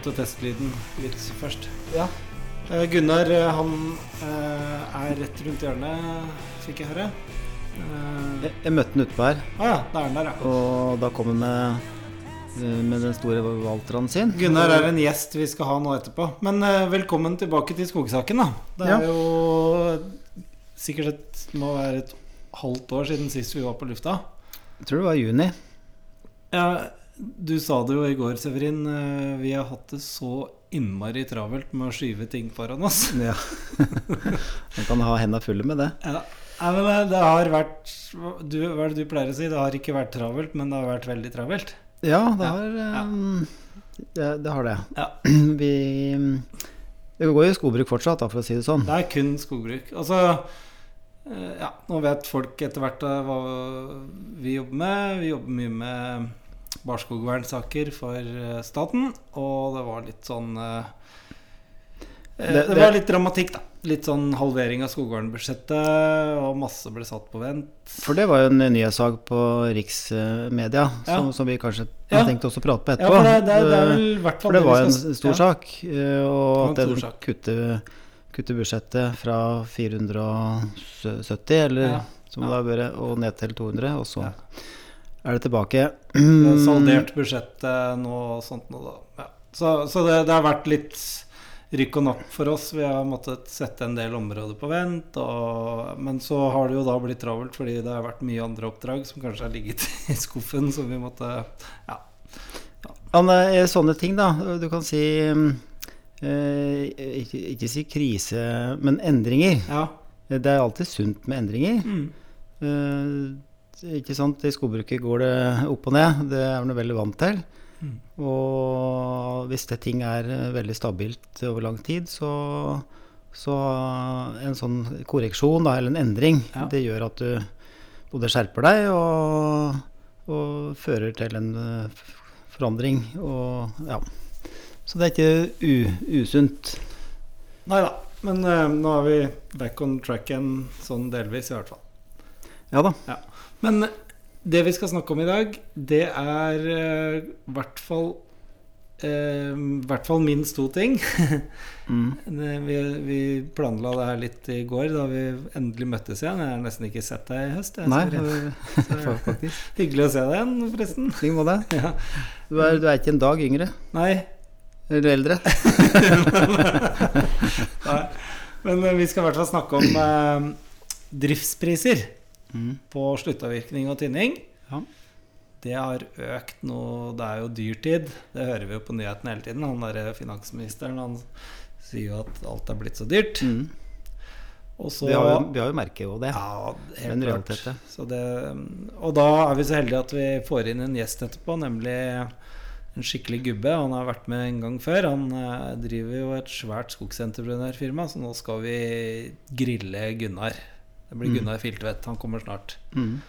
greit å teste lyden litt først. Ja. Uh, Gunnar eh, han uh, er rett rundt hjørnet, fikk jeg høre. Uh, Jeg, jeg møtte han utpå her, Ah, ja, da er han der, ja. og da kom han med, med den store valteren sin. Gunnar er en gjest vi skal ha nå etterpå. Men velkommen tilbake til skogsaken, da. Det er Ja. jo sikkert et, må være et halvt år siden sist vi var på lufta. Jeg tror det var juni. Ja, du sa det jo i går, Severin. eh, Vi har hatt det så innmari travelt med å skyve ting foran oss. Ja. Man kan ha hendene fulle med det. Ja. Nei, men det- det har vært du, Hva er det du pleier å si? Det har ikke vært travelt, men det har vært veldig travelt. Ja, det Ja. har eh, det, det har det. Ja. Vi Det går jo skogbruk fortsatt, da, for å si det sånn. Det er kun skogbruk. Altså eh, Ja, nå vet folk etter hvert eh, hva vi jobber med. Vi jobber mye med barskogvernsaker for eh, staten, og det var litt sånn eh, eh, Det- Det var litt dramatikk, da. Litt sånn halvering av skogvernbudsjettet, og masse ble satt på vent. For det var jo en nyhetssak på riksmedia som, Ja. som vi kanskje Ja. har tenkt oss å prate på Ja, etterpå. for det, det, det For det var en stor ja. sak. eh, Og at den kutter, kutter budsjettet fra 470, eller Ja. som Ja. det har vært, og ned til 200. Og så Ja. Er det tilbake. Er Saldert budsjettet nå og sånt nå, da. Ja. Så, så det, det har vært litt rykk og napp for oss. Vi har måttet sette en del områder på vent. Og, men så har det jo da blitt travelt fordi det har vært mye andre oppdrag som kanskje har ligget i skuffen, som vi måtte Ja. Ja, men, eh, sånne ting, da. Du kan si mm, eh, ikke, ikke si krise, men endringer. ja. Det er alltid sunt med endringer. Mm. Eh, ikke sant? I skogbruket går det opp og ned. Det er man veldig vant til. Mm. Og hvis det ting er veldig stabilt over lang tid, så, så en sånn korreksjon da, eller en endring, Ja. det gjør at du både skjerper deg og, og fører til en eh, forandring. Og, ja. Så det er ikke usunt. Nei da. Men uh, nå er vi back on track igjen, sånn delvis i hvert fall. Ja da. Men det vi skal snakke om i dag, det er eh, i hvert fall uh, hvert fall minst to ting. Mm. Vi, vi planla det her litt i går, da vi endelig møttes igjen. Jeg har nesten ikke sett deg i høst. jeg, Nei, så, så, faktisk. Hyggelig å se deg igjen, forresten. I like måte. Ja. Du er, du er ikke en dag yngre. Nei. Eller eldre. Nei. Men eh, vi skal i hvert fall snakke om eh, driftspriser Mm. på sluttavvirkning og tynning. Ja. Det har økt noe Det er jo dyrtid. Det hører vi jo på nyhetene hele tiden. Han derre finansministeren han sier jo at alt er blitt så dyrt. Mm. Og så Vi har, jo, vi har jo merket jo det. Ja, helt klart. det, og da er vi så heldige at vi får inn en gjest etterpå, nemlig en skikkelig gubbe. Han har vært med en gang før. Han eh, driver jo et svært skogsentreprenørfirma, så nå skal vi grille Gunnar. Det blir Mm. Gunnar Filtvedt. Han kommer snart. Mm.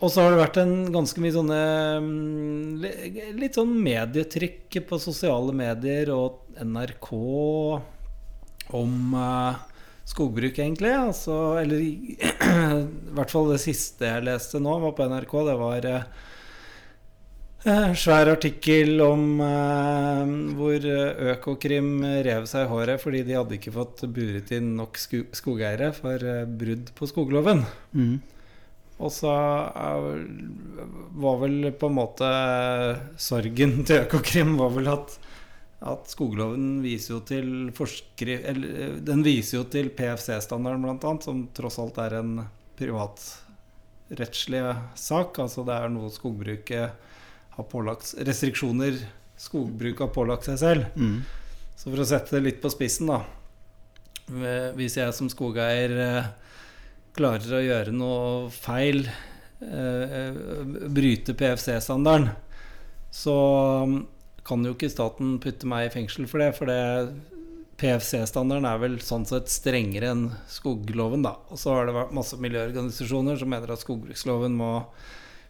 Og så har det vært en ganske mye sånne mm, Litt sånn medietrykk på sosiale medier og NRK om eh, skogbruk, egentlig. Altså, eller i, i hvert fall det siste jeg leste nå, var på NRK. Det var eh, svær artikkel om eh, hvor Økokrim rev seg i håret fordi de hadde ikke fått buret inn nok sku, skogeiere for eh, brudd på skogloven. Mm. Og så var vel på en måte sorgen til Økokrim var vel at, at skogloven viser jo til forskrift eller, Den viser jo til PFC-standarden bl.a., som tross alt er en privatrettslig sak. Altså det er noe skogbruket har pålagt Restriksjoner skogbruk har pålagt seg selv. Mm. Så for å sette det litt på spissen, da. Hvis jeg som skogeier eh, klarer å gjøre noe feil, eh, bryte PFC-standarden, så kan jo ikke staten putte meg i fengsel for det. For det PFC-standarden er vel sånn sett strengere enn skogloven, da. Og så har det vært masse miljøorganisasjoner som mener at skogbruksloven må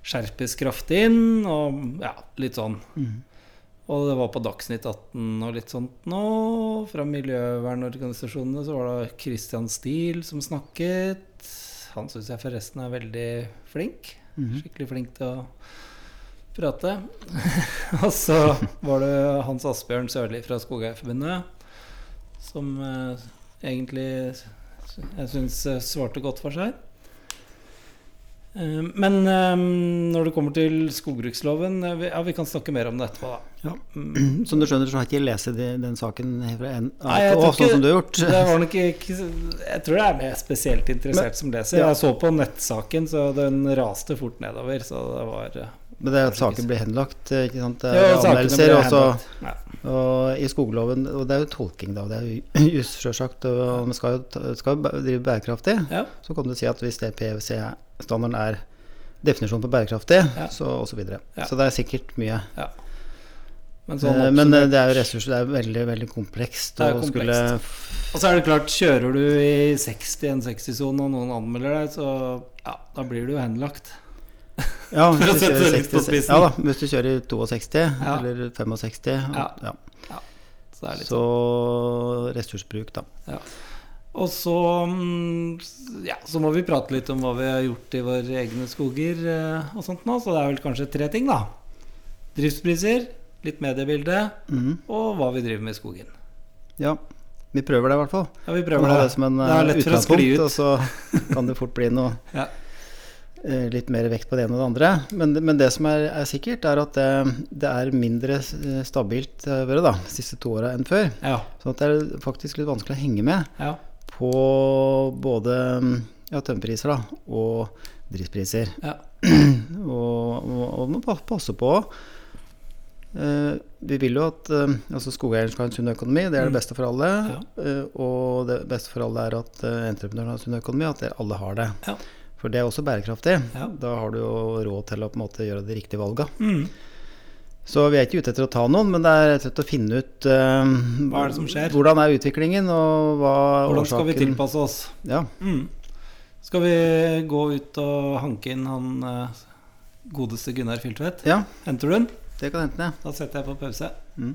skjerpes kraftig inn, og ja, litt sånn. Mm. Og det var på Dagsnytt 18 og litt sånt nå. Fra miljøvernorganisasjonene så var det Christian Steele som snakket. Han syns jeg forresten er veldig flink. Mhm. Skikkelig flink til å prate. og så var det Hans Asbjørn Sørli fra Skogeierforbundet som eh, egentlig jeg syns svarte godt for seg. Eh, Men eh, når det kommer til skogbruksloven eh, Ja, vi kan snakke mer om det etterpå, da. Ja. Mm. Som du skjønner, så har jeg ikke lest den saken fra en, Nei, jeg tror ikke, sånn som du har gjort. Det var nok ikke Jeg tror det er mer spesielt interessert som leser. Jeg så på nettsaken, så den raste fort nedover. Så det var Men det er at saken blir henlagt, ikke sant. Det er sakene anmeldelser, Også. Ja. Og i skogloven, og det er jo tolking, da. Det er jo juss, sjølsagt. Og man skal jo, skal drive bærekraftig. Ja. Så kan du si at hvis det PwC-standarden er definisjonen på bærekraftig, Ja. så og så. Ja. Så det er sikkert mye. Men, sånn Men eh, det er jo ressurser, det er veldig, veldig komplekst. Det er komplekst. skulle Og så er det klart, kjører du i 60 en 60-sone og noen anmelder deg, så ja, da blir du jo henlagt. Ja, hvis du kjører det litt på 60, ja da, hvis du kjører i 62 Ja. eller 65, og, Ja. ja. Så så sånn. ressursbruk, da. Og så mm, ja, så må vi prate litt om hva vi har gjort i våre egne skoger eh, og sånt nå. Så det er vel kanskje tre ting, da. Driftspriser, litt mediebilde, mm. og hva vi driver med i skogen. Ja, vi prøver det i hvert fall. Ja, vi prøver det. det som en Det er eh, lett for å skli ut. og så kan det fort bli noe Ja. eh, litt mer vekt på det ene og det andre. Men, men det som er, er sikkert, er at det, det er mindre stabilt da, de siste to åra enn før. Ja. Så det er faktisk litt vanskelig å henge med ja. På både ja, tømmerpriser og driftspriser. ja. Og, og, og må passe på. Eh, vi vil jo at eh, altså skogeieren skal ha en sunn økonomi, det er det Mm. beste for alle. Ja. Eh, og det beste for alle er at uh, entreprenøren har sunn økonomi, at alle har det. Ja. For det er også bærekraftig. Ja. Da har du jo råd til å på en måte gjøre de riktige valga. Mm. Så vi er ikke ute etter å ta noen, men det er rett og slett å finne ut uh, Hva er det som skjer? Hvordan er utviklingen, og hva Hvordan Hvordan skal vi tilpasse oss? Ja. Mm. Skal vi gå ut og hanke inn han uh, godeste Gunnar Filtvedt? ja, Henter du den? det kan hente den, ja. Da setter jeg på pause. Mm.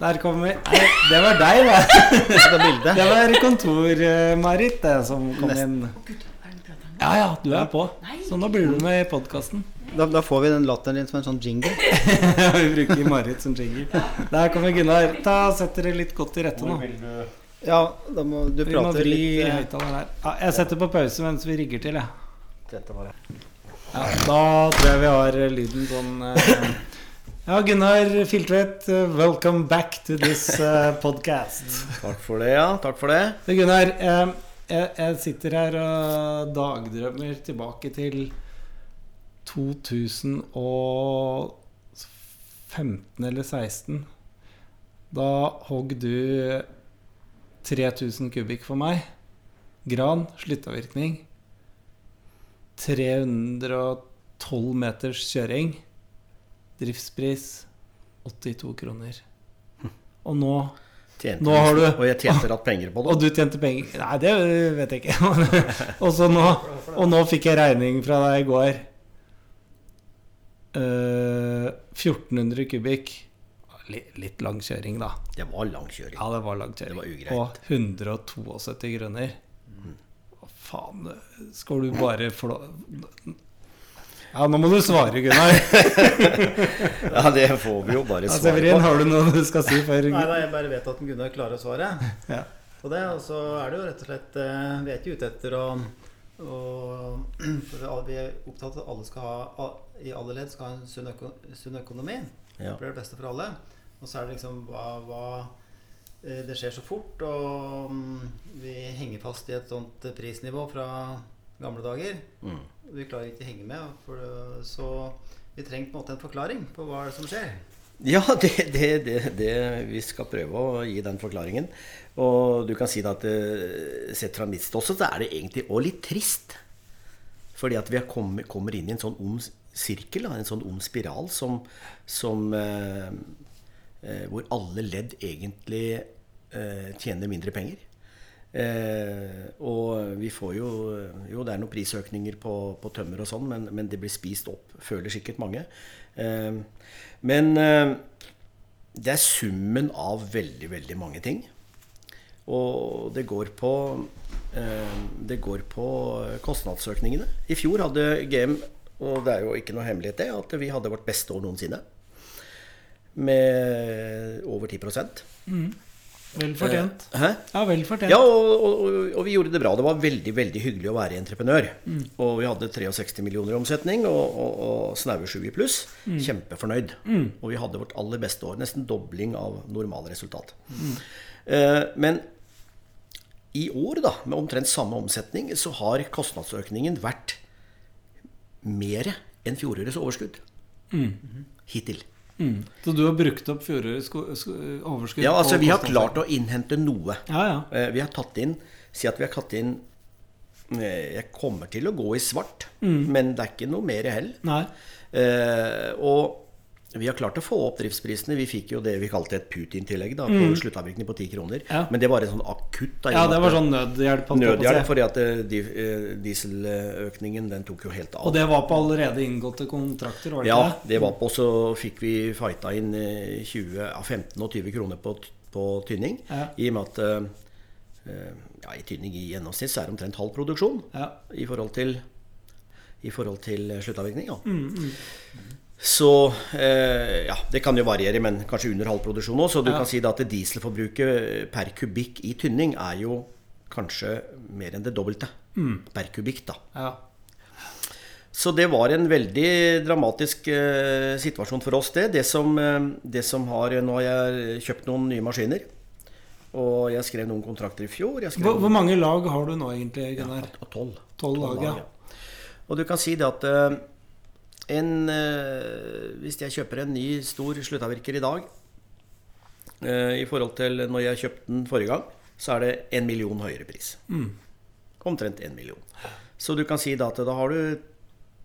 Der kommer vi. Nei, det var deg, det. Det var kontor-Marit som kom inn. Ja ja, du er på. Så nå blir du med i podkasten. Da, da får vi den latteren din som en sånn jingle. vi bruker Marit som jingle. Der kommer Gunnar. Ta Sett dere litt godt til rette nå. Ja, da må du Vi må prate vri litt av høyttaleren her. Ja, jeg setter på pause mens vi rigger til, jeg. Ja, da tror jeg vi har eh, lyden sånn eh, Ja, Gunnar Filtvedt, eh, welcome back to this eh, podcast. Takk for det, ja. Takk for det. Gunnar, eh, jeg, jeg sitter her og dagdrømmer tilbake til 2015 eller 2016. Da hogg du 3000 kubikk for meg. Gran, sluttavvirkning. 312 meters kjøring. Driftspris 82 kroner. Og nå Tjente Nå har du- Og jeg tjente ratt penger på Og du tjente penger? Nei, det vet jeg ikke. og, så nå, og nå fikk jeg regning fra deg i går. Eh, 1400 kubikk. Litt, litt lang kjøring, da. Det var lang kjøring. Ja, det var lang kjøring. Det var ugreit. Og 172 kroner. Hva faen Skal du bare flå... Ja, nå må du svare, Gunnar. Ja, det får vi jo bare svare svare Severin, på. har du noe du skal si før Nei, nei, jeg bare vet at Gunnar klarer å svare Ja. på det. Og så er det jo rett og slett eh, Vi er ikke ute etter å, For vi er opptatt av at alle skal ha i alle ledd skal ha en sunn, øko, sunn økonomi. Ja. Det blir det beste for alle. Og så er det liksom hva, hva eh, Det skjer så fort, og mm, vi henger fast i et sånt prisnivå fra gamle dager. Mm. Vi klarer ikke å henge med. For, det- så vi trenger på en måte en forklaring på hva er det som skjer. Ja, det, det, det, Vi skal prøve å gi den forklaringen. Og du kan si at eh, sett fra mitt ståsted så er det egentlig òg litt trist. Fordi at vi kommet, kommer inn i en sånn ond sirkel, en sånn ond spiral som, som eh, eh, Hvor alle ledd egentlig eh, tjener mindre penger. Eh, og vi får jo Jo, det er noen prisøkninger på, på tømmer og sånn, men, men det blir spist opp, føler sikkert mange. Eh, men eh, det er summen av veldig, veldig mange ting. Og det går på eh, Det går på kostnadsøkningene. I fjor hadde GM Og det er jo ikke noe hemmelighet det, at vi hadde vårt beste år noensinne. Med over 10 Vel fortjent. Hæ? Ja, vel fortjent. Ja, og, og, og vi gjorde det bra. Det var veldig veldig hyggelig å være entreprenør. Og vi hadde 63 millioner i omsetning og, og, og snaue 7 i pluss. Kjempefornøyd. Og vi hadde vårt aller beste år. Nesten dobling av normalresultat. Eh, men i år, da, med omtrent samme omsetning, så har kostnadsøkningen vært mer enn fjorårets overskudd. Hittil. Mm. Så du har brukt opp fjorårets overskudd? Ja, altså Vi har klart å innhente noe. Ja, ja. Eh, Vi har tatt inn Si at vi har tatt inn eh, Jeg kommer til å gå i svart, Mm. men det er ikke noe mer hell. Nei. Eh, og vi har klart å få opp driftsprisene. Vi fikk jo det vi kalte et Putin-tillegg da, på sluttavvirkning på 10 kroner. Mm. Ja. Men det var en sånn akutt. Da, Ja, det var sånn nødhjelp. Nødhjelp, fordi at eh, eh, dieseløkningen den tok jo helt av. Og det var på allerede inngåtte kontrakter, var det Ja, det? var på. Så fikk vi fighta inn eh, 20, ja, 15 og 20 kroner på, på tynning. Ja. I og med at eh, eh, ja, i tynning i gjennomsnitt så er det omtrent halv produksjon Ja. i forhold til, i forhold til eh, sluttavvirkning. Ja. Mm, Så eh, ja, det kan jo variere, men kanskje under halv produksjon òg. Så du Ja. kan si at dieselforbruket per kubikk i tynning er jo kanskje mer enn det dobbelte Mm. per kubikk. da Ja. så det var en veldig dramatisk eh, situasjon for oss, det. Det som, eh, det som har Nå har jeg kjøpt noen nye maskiner. Og jeg skrev noen kontrakter i fjor. Jeg skrev Hvor, hvor mange lag har du nå egentlig, Gunnar? Ja, Tolv. Tolv lag, ja. Og du kan si det at eh, en, eh, Hvis jeg kjøper en ny stor sluttavvirker i dag eh, i forhold til når jeg kjøpte den forrige gang, så er det en million høyere pris. Mm. Omtrent en million. Så du kan si da at da har du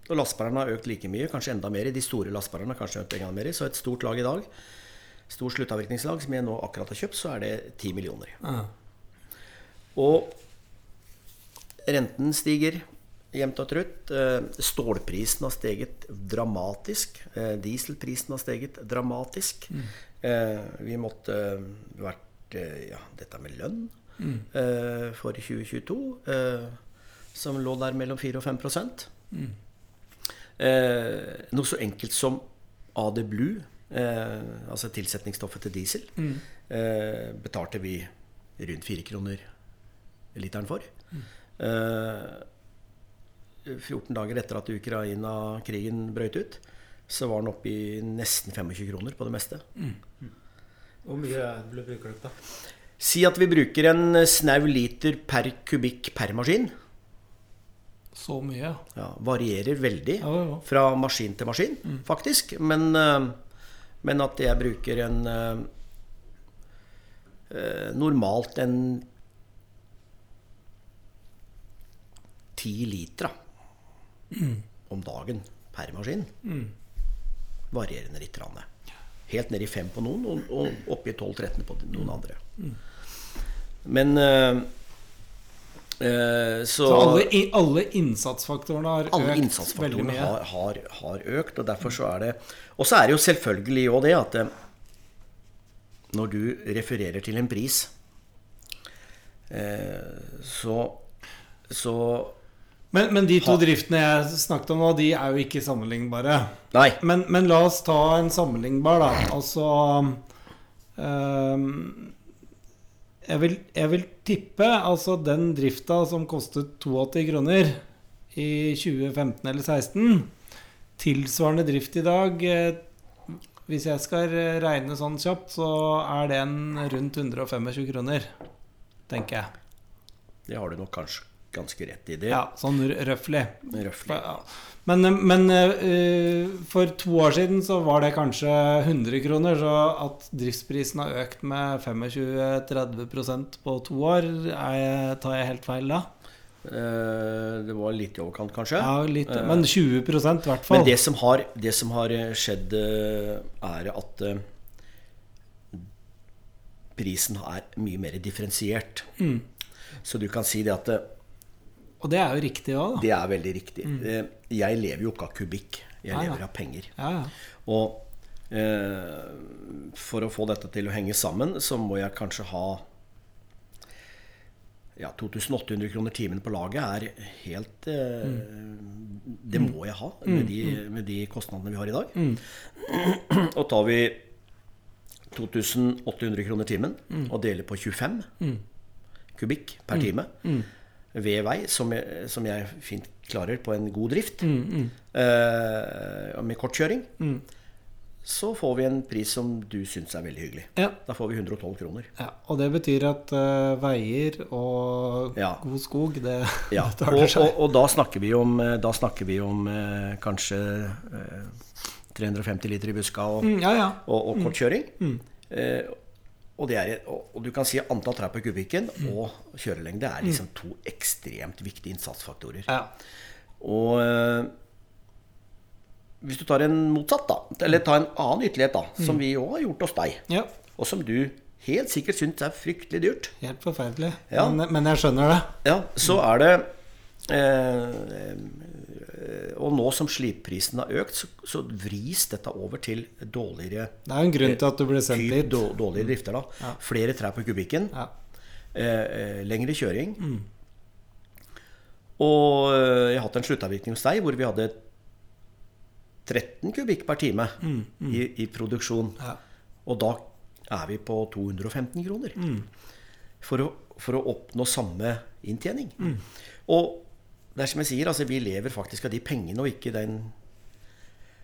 og lastbærerne har økt like mye, kanskje enda mer. De store lastbærerne kanskje økt en gang mer. Så et stort lag i dag, stort sluttavvirkningslag som jeg nå akkurat har kjøpt, så er det ti millioner. Ja. Og renten stiger jevnt og trutt. Eh, Stålprisen har steget dramatisk. Eh, Dieselprisen har steget dramatisk. Mm. Vi måtte vært eh, Ja, dette med lønn mm. for 2022, eh, som lå der mellom 4 og 5 mm. Noe så enkelt som AD Blue, eh, altså tilsetningsstoffet til diesel, mm. betalte vi rundt 4 kroner literen for. Eh, 14 dager etter at Ukraina-krigen brøt ut, så var den oppe i nesten 25 kroner på det meste. Hvor mye bruker dere da? Si at vi bruker en snau liter per kubikk per maskin. Så mye, ja. Varierer veldig Ja, ja, ja. fra maskin til maskin, faktisk. Men, eh, men at jeg bruker en eh, eh, Normalt en ti liter da, om dagen per maskin. Varierende litt. Helt ned i fem på noen, og, og opp i 12-13 på noen andre. Men eh, eh, så, Så alle, i- alle innsatsfaktorene har alle økt veldig innsatsfaktorene mye. har, har, har økt, og derfor så er det Og så er det jo selvfølgelig òg det at eh, når du refererer til en pris, så så Men, men de to Ha- driftene jeg snakket om nå, de er jo ikke sammenlignbare. Nei. Men, men la oss ta en sammenlignbar, da. Altså um, jeg, vil, jeg vil tippe altså den drifta som kostet 82 kroner i 2015 eller 2016, tilsvarende drift i dag eh, Hvis jeg skal regne sånn kjapt, så er den rundt 125 kroner, tenker jeg. Det har du nok kanskje ganske rett i. Det Ja, sånn røftlig. Ja. Men, men eh, for to år siden så var det kanskje 100 kroner, så at driftsprisen har økt med 25-30% på to år, jeg, tar jeg helt feil da? Eh, det var litt i overkant, kanskje. Ja, litt, men 20 i hvert fall. Men det som har, det som har eh, skjedd, eh, er at eh, prisen er mye mer differensiert. Mm. Så du kan si det at eh, Og det er jo riktig òg, da. det er veldig riktig. Mm. Jeg lever jo ikke av kubikk. Jeg Ja, ja. lever av penger. Ja, ja. Og eh, for å få dette til å henge sammen, så må jeg kanskje ha ja, 2800 kroner timen på laget er helt eh, Det må jeg ha med de, med de kostnadene vi har i dag. Og tar vi 2800 kroner timen og deler på 25 kubikk per time ved vei, som jeg, som jeg fint klarer på en god drift, mm, mm. Uh, med kortkjøring, så får vi en pris som du syns er veldig hyggelig. Ja. Da får vi 112 kroner. Ja, og det betyr at uh, veier og Ja. god skog, det Ja, det og, og, og da snakker vi om, eh, da snakker vi om uh, kanskje eh, 350 liter i buska og, Mm, ja, ja. og, og kortkjøring. Og, det er, og, du kan si antall trær på kubikken og kjørelengde er liksom to ekstremt viktige innsatsfaktorer. ja. Og eh, hvis du tar en motsatt, da, eller tar en annen ytterlighet, da, som vi òg har gjort hos deg, ja. og som du helt sikkert syns er fryktelig dyrt, Helt forferdelig. Ja. Men, men jeg skjønner det. ja, så er det eh, Og nå som slipprisen har økt, så, så vris dette over til dårligere Det er en grunn til at du ble sendt dit. dårligere drifter. da Flere trær på kubikken. Ja. Eh, eh, lengre kjøring. Og eh, jeg har hatt en sluttavvirkning hos deg hvor vi hadde 13 kubikk per time I, i produksjon. Ja. Og da er vi på 215 kroner. For, å, for å oppnå samme inntjening. Og det er som jeg sier, altså vi lever faktisk av de pengene og ikke den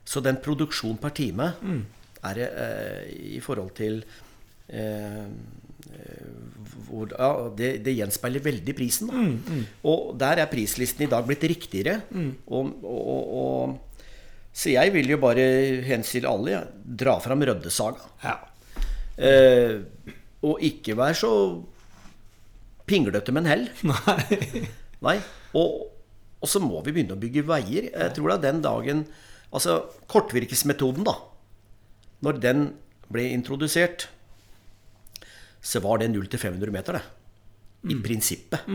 Så den produksjonen per time er eh, i forhold til eh, hvor, ja, det, det gjenspeiler veldig prisen. Da. Og der er prislisten i dag blitt riktigere. Og, og, og, så jeg vil jo bare henstille alle ja, dra fram Røddesaga. Ja. Eh, og ikke være så pinglete, men hell. Nei. Nei. Og, og så må vi begynne å bygge veier. Jeg tror er den dagen Altså kortvirkesmetoden, da. Når den ble introdusert, så var det 0 500 meter, det. I prinsippet.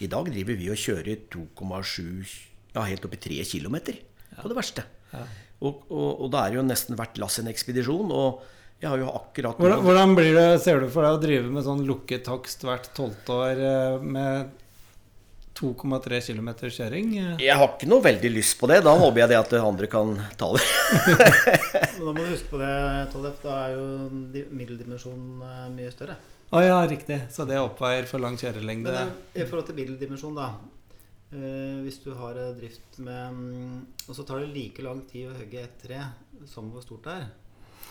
I dag driver vi og kjører 2,7 Ja, helt opp i 3 km på det verste. Og, og, og da er jo nesten hvert lass en ekspedisjon. Og jeg har jo akkurat Hvordan, hvordan blir det, ser du for deg å drive med sånn lukket takst hvert tolvte år eh, med 2,3 km kjøring? Jeg har ikke noe veldig lyst på det. Da håper jeg det at andre kan ta det. Men da må du huske på det, Tollef. Da er jo di- middeldimensjonen eh, mye større. Å ja, riktig. Så det oppveier for lang kjørelengde. Men eh, i forhold til middeldimensjon, da. eh, hvis du har drift med mm, Og så tar det like lang tid å hogge et tre som hvor stort det er.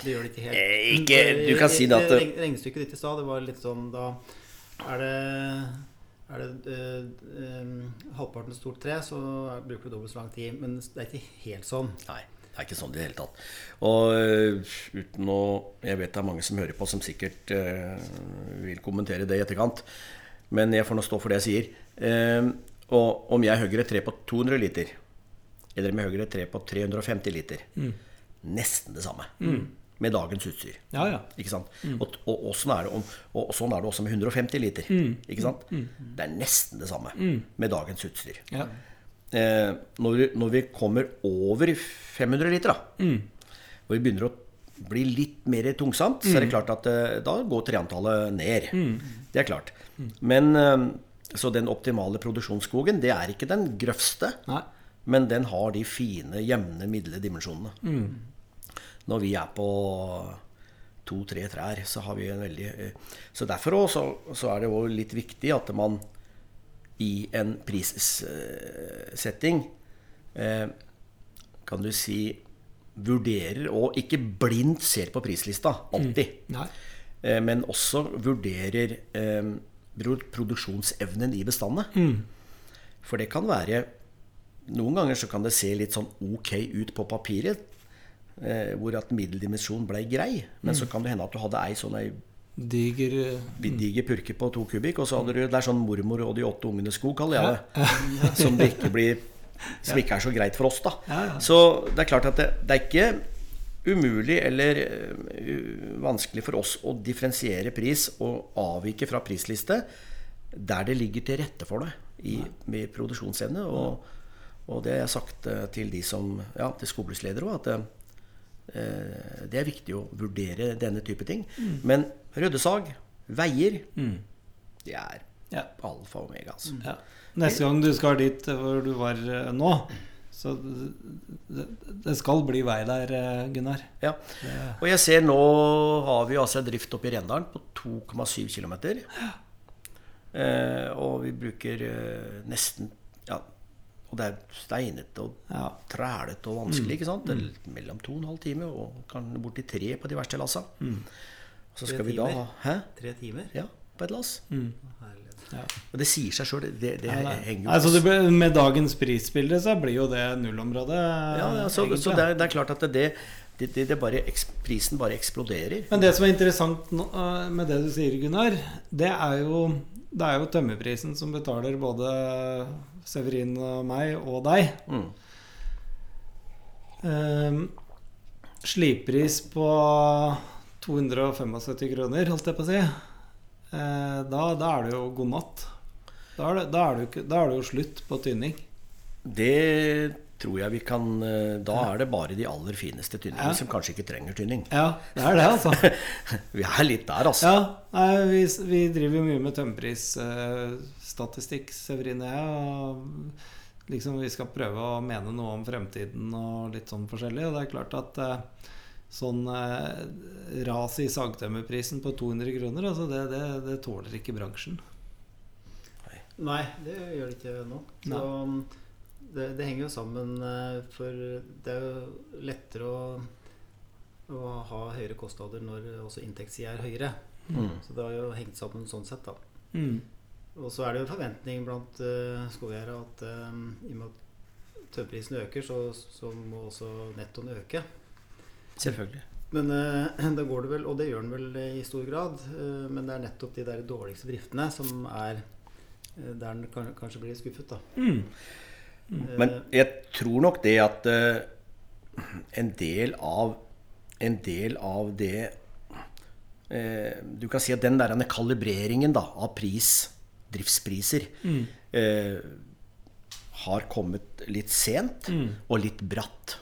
Det gjør det ikke helt. Ikke- du kan si det at- Regnestykket ditt i stad, det var litt sånn Da er det er det eh, eh, halvparten stort tre, så bruker du dobbelt så lang tid. Men det er ikke helt sånn. Nei, det er ikke sånn i det hele tatt. Og øh, uten å Jeg vet det er mange som hører på, som sikkert øh, vil kommentere det i etterkant. Men jeg får nå stå for det jeg sier. Eh, og om jeg hogger et tre på 200 liter, eller om jeg hogger et tre på 350 liter Nesten det samme. Med dagens utstyr. Ja, ja. Ikke sant? Og, og, og, sånn om, og sånn er det også med 150 liter. Ikke sant? Det er nesten det samme med dagens utstyr. ja. Eh, når, vi- når vi kommer over 500 liter, da, og vi begynner å bli litt mer tungsamt, så er det klart at eh, da går treantallet ned. Det er klart. Men eh, Så den optimale produksjonsskogen, det er ikke den grøvste, Nei. men den har de fine, jevne, midle dimensjonene. Når vi er på to-tre trær, så har vi en veldig eh, Så derfor også, så er det jo litt viktig at man i en prissetting eh, kan du si vurderer og ikke blindt ser på prislista, alltid. Nei. Eh, men også vurderer eh, produksjonsevnen i bestandene. For det kan være Noen ganger så kan det se litt sånn ok ut på papiret, hvor at middeldimensjon ble grei. Men så kan det hende at du hadde ei sånn ei Diger eh, diger purke på to kubikk, og så hadde du Det er sånn mormor og de åtte ungene sko, kaller jeg det. Som det ikke blir Som ikke er så greit for oss, da. Ja, ja. Så det er klart at det, det er ikke umulig eller uh, vanskelig for oss å differensiere pris og avvike fra prisliste der det ligger til rette for det i, med produksjonsevne. Og, og det har jeg sagt eh, til de som Ja, til skoblesledere òg, at eh, Eh, Det er viktig å vurdere denne type ting. Men røddesag, veier, det er Ja. Alfa og omega. Altså. Ja. Neste gang du skal dit hvor du var eh, nå, så det, skal bli vei der, eh, Gunnar. Ja. Og jeg ser nå har vi altså drift oppe i Rendalen på 2,7 km. Eh, og vi bruker eh, nesten Ja, og det er steinete og Ja. trælete og vanskelig, ikke sant? Det er mellom to og en halv time og kan borti tre på de verste lassa. Og så Tre skal vi da ha Hæ? Tre timer? Ja, på et lass. Herlighet. Og det sier seg sjøl. Det, det Ja, det- henger jo altså, det, med dagens prisbilde så blir jo det nullområdet. Ja, ja, så, så det, er, det er klart at det, det, det, det bare, prisen bare eksploderer. Men det som er interessant øh, med det du sier, Gunnar, det er jo, det er jo tømmerprisen som betaler både Severin og meg og deg. Mm. Ehm, slipris på 275 kroner, holdt jeg på å si. Eh, da, da er det jo god natt. Da er det, da er det, jo, da er det jo slutt på tynning. Det tror jeg vi kan eh, Da er det bare de aller fineste tynningene Ja. som kanskje ikke trenger tynning. Ja, det er det, altså. Vi er litt der, altså. Ja, nei, vi, vi driver jo mye med tømmerprisstatistikk, Severin og jeg. Og liksom vi skal prøve å mene noe om fremtiden og litt sånn forskjellig. Og det er klart at eh, sånn eh, ras i sagtømmerprisen på 200 kroner, altså det, det, det tåler ikke bransjen. Nei, det gjør det ikke nå. Så det, det henger jo sammen, eh, for det er jo lettere å, å ha høyere kostnader når også inntektssida er høyere. Mm. Så det har jo hengt sammen sånn sett, da. Mm. Og så er det jo en forventning blant uh, skogeiere at eh, i og med at tømmerprisen øker, så, så må også nettoen øke. Selvfølgelig. Men uh, da går det vel, og det gjør den vel i stor grad, uh, men det er nettopp de der dårligste driftene som er uh, der den kan, kanskje blir skuffet, da. Mm. Eh, Men jeg tror nok det at eh, en del av En del av det eh, Du kan si at den der kalibreringen da, av pris, driftspriser, eh, har kommet litt sent og litt bratt.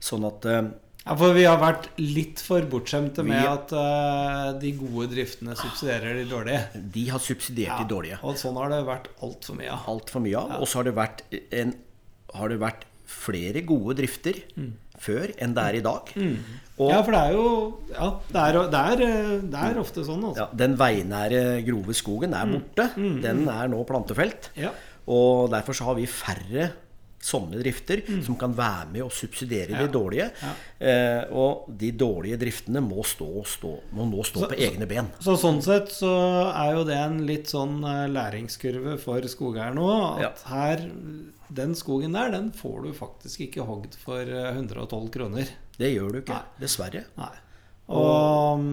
Sånn at eh, Ja, for vi har vært litt for bortskjemte med at eh, de gode driftene subsidierer de dårlige. de har subsidiert de dårlige. Og sånn har det vært altfor mye av. altfor mye av. Og så har det vært, en, har det vært flere gode drifter før enn det er i dag. Og Ja, for det er jo Ja, det er, det er, det er ofte sånn, altså. ja, den veinære, grove skogen er borte. Den er nå plantefelt. Ja. Og derfor så har vi færre sånne drifter som kan være med og subsidiere Ja. de dårlige. Eh, og de dårlige driftene må, stå, stå, må nå stå Så- på egne ben. Så sånn sett så er jo det en litt sånn eh, læringskurve for skogeier nå. At her Den skogen der, den får du faktisk ikke hogd for eh, 112 kroner. Det gjør du ikke, Nei. dessverre. Nei. Og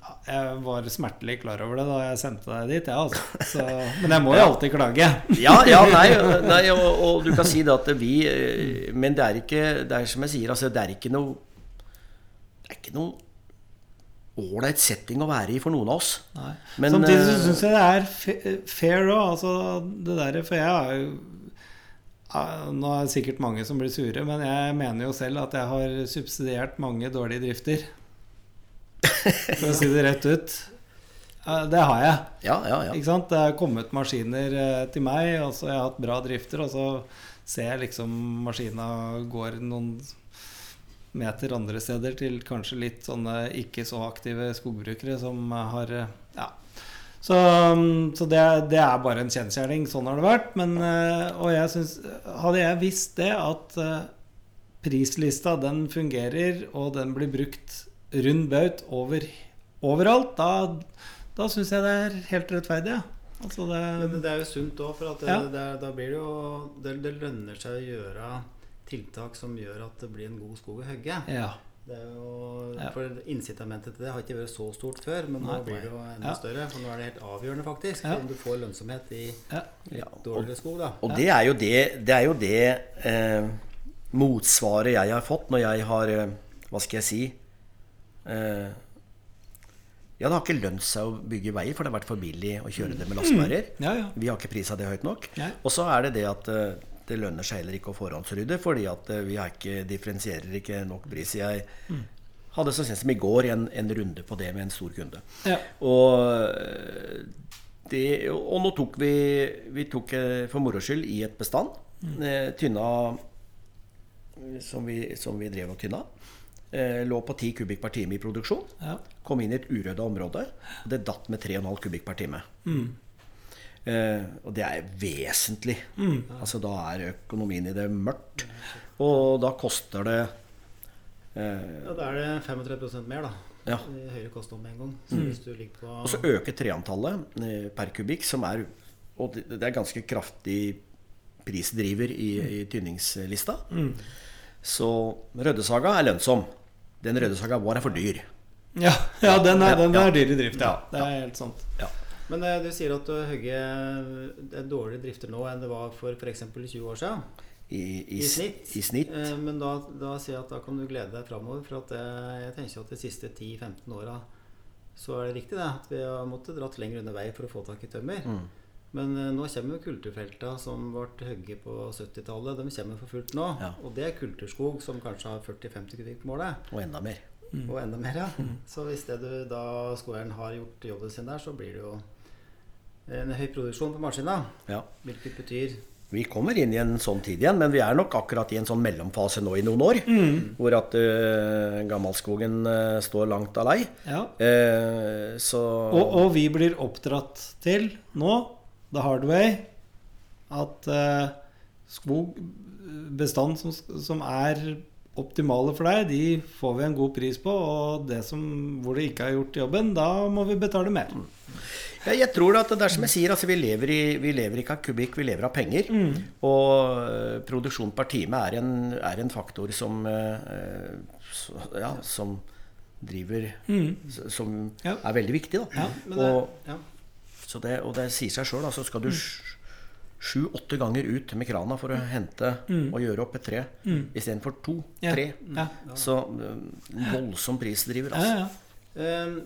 ja, jeg var smertelig klar over det da jeg sendte deg dit, jeg, altså. Så, men jeg må jo alltid klage. Ja, ja nei, nei og, og du kan si det at vi eh, Men det er ikke Det er som jeg sier, altså, det er ikke noe Det er ikke noe ålreit setting å være i for noen av oss. Men, Samtidig så eh, syns jeg det er fair òg, altså det derre for jeg er jo ja, Nå er det sikkert mange som blir sure, men jeg mener jo selv at jeg har subsidiert mange dårlige drifter. For å si det rett ut. Det har jeg. Ja, ja, ja. Ikke sant? Det er kommet maskiner eh, til meg, og så har jeg hatt bra drifter, og så ser jeg liksom maskina går noen meter andre steder til kanskje litt sånne ikke så aktive skogbrukere som har eh. Så, mm, så det, det er bare en kjensgjerning. Sånn har det vært. Men, eh, og jeg synes, Hadde jeg visst det, at eh, prislista den fungerer, og den blir brukt rund baut over, overalt, da, da syns jeg det er helt rettferdig. Ja. Altså det, det, det er jo sunt òg, for Ja. da blir det jo det, det lønner seg å gjøre tiltak som gjør at det blir en god skog å hogge. ja. Det er jo, Ja. For incitamentet til det har ikke vært så stort før, men Nei. nå blir det jo enda Ja. større. For nå er det helt avgjørende, faktisk, Ja. om du får lønnsomhet i ja. Ja, dårligere skog. da. Og det er jo det, det, er jo det eh, motsvaret jeg har fått når jeg har eh, Hva skal jeg si eh, Ja, det har ikke lønt seg å bygge veier, for det har vært for billig å kjøre det med lastebærer. ja, ja. Vi har ikke prisa det høyt nok. Og så er det det at eh, det lønner seg heller ikke å forhåndsrydde, fordi at eh, vi har ikke, differensierer ikke nok pris. Jeg hadde så sent som i går en, en runde på det med en stor kunde. Ja. Og eh, det, og nå tok vi Vi tok eh, for moro skyld i et bestand. Mm. tynna som vi, som vi drev og tynna. Lå på 10 kubikk per time i produksjon. Ja. Kom inn i et urydda område. Og det datt med 3,5 kubikk per time. Eh, og det er vesentlig. Altså Da er økonomien i det mørkt. Og da koster det eh, Ja, Da er det 35 mer, da. Ja. Høyere kostnad med en gang. Så hvis du ligger på Og så øker treantallet eh, per kubikk, som er Og det er ganske kraftig prisdriver i, i tynningslista. Så Røddesaga er lønnsom. Den Røddesaga vår er for dyr. Ja, ja den, er, den er dyr i drift, ja. Ja, Det er helt sant. Ja. Men eh, du sier at uh, Høgge det er dårligere drifter nå enn det var for f.eks. 20 år siden. I, i, I snitt. I snitt. Eh, men da, da sier jeg at da kan du glede deg framover. For at eh, jeg tenker at de siste 10-15 åra så er det riktig det, at vi har måttet dratt lenger under vei for å få tak i tømmer. Mm. Men eh, nå kommer jo kulturfelta som ble hogget på 70-tallet. De kommer for fullt nå. Ja. Og det er kulturskog som kanskje har 40-50 kubikk på målet. Og enda mer. Og enda mer, ja. Så hvis det du da skogeieren har gjort jobben sin der, så blir det jo en høy produksjon på maskina. Ja. Hvilket betyr Vi kommer inn i en sånn tid igjen, men vi er nok akkurat i en sånn mellomfase nå i noen år. Hvor at uh, gammalskogen uh, står langt av lei. Ja. Uh, så Og, og vi blir oppdratt til nå, the hard way, at eh, skog, bestand som, som er optimale for deg, de får vi en god pris på. Og det som, hvor det ikke er gjort jobben, da må vi betale mer. Ja, jeg tror at det er som jeg sier, altså vi lever, i, vi lever ikke av kubikk, vi lever av penger. Og eh, produksjon per time er en, er en faktor som eh, ja, som driver mm. Som Ja. er veldig viktig, da. Ja, det, og, ja. så det, og det sier seg sjøl. Altså skal du sj- sju-åtte ganger ut med krana for å hente og gjøre opp et tre istedenfor Ja. to-tre, Ja. så eh, voldsom prisdriver, altså. ja. Eh,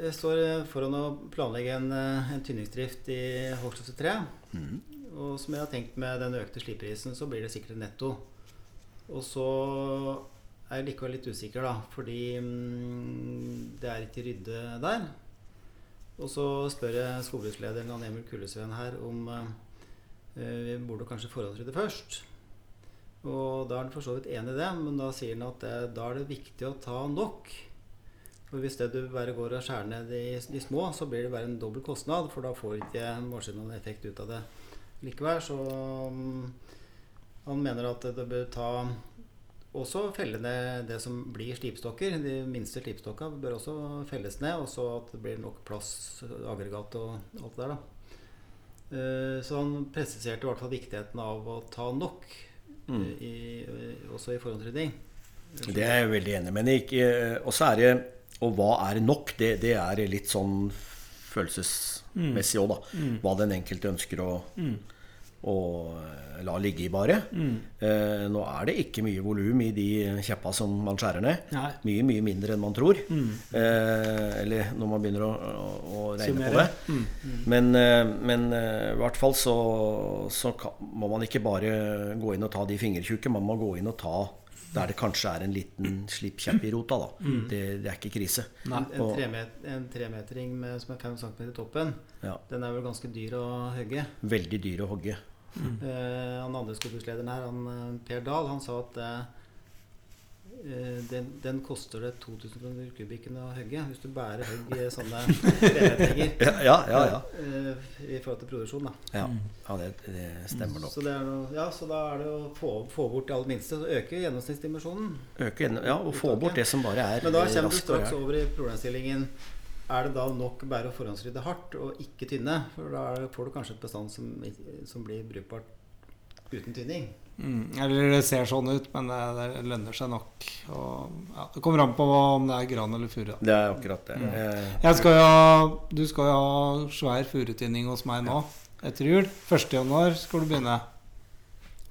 Jeg står eh, foran å planlegge en, eh, en tynningsdrift i Hogsrud 3. Og som jeg har tenkt med den økte sliprisen, så blir det sikkert netto. Og så er jeg likevel litt usikker, da, fordi mm, det er ikke rydde der. Og så spør jeg skogbrukslederen Jan Emil Kullesveen her om vi burde kanskje forhåndsrydde først. Og da er han for så vidt enig i det, men da sier han at det, da er det viktig å ta nok. For Hvis det du bare går og skjærer ned i de små, så blir det bare en dobbel kostnad. For da får ikke maskinen noen effekt ut av det likevel. Så mm, han mener at det bør ta også felle ned det som blir slipstokker. De minste slipstokka bør også felles ned, og så at det blir nok plass, aggregat og alt det der. da. Eh, Så han presiserte i hvert fall viktigheten av å ta nok, mm. i, også i forhåndsrydding. Det er jeg veldig enig med ikke, og så er det Og hva er nok? Det, det er litt sånn følelsesmessig òg, da. Hva den enkelte ønsker å, å eh, la ligge i bare. Eh, nå er det ikke mye volum i de kjeppa som man skjærer ned. Nei. Mye, mye mindre enn man tror. Eh, eller når man begynner å, å, regne på Summere. det. Men, eh, men eh, i hvert fall så, så kan, må man ikke bare gå inn og ta de fingertjukke. Man må gå inn og ta der det kanskje er en liten slippkjepp i rota. Da. Det, det er ikke krise. En, en, Og- tremet, en tremetring med, som er 5 cm i toppen, Ja, den er vel ganske dyr å hogge. veldig dyr å hogge. Eh, han andre skogbrukslederen her, han, eh, Per Dahl, han sa at eh, den, den koster det 2000 kroner kubikken å hogge hvis du bærer hogg i sånne tremeteringer. Ja, ja, ja. ja. I forhold til produksjon, da. ja. ja det, det stemmer nok. Så, det er noe, ja, så da er det å få, få bort det aller minste. Så øke gjennomsnittsdimensjonen. Øke, ja, og få bort det som bare er Men da kommer du straks over i problemstillingen Er det da nok bare å forhåndsrydde hardt og ikke tynne? For da får du kanskje et bestand som, som blir brukbart uten tynning. Mm, eller det ser sånn ut, men det, det lønner seg nok. Og, ja, det kommer an på om det er gran eller furu. Det er akkurat det. Mm. Jeg skal jo ha, du skal jo ha svær furutynning hos meg nå etter jul. 1. januar skal du begynne.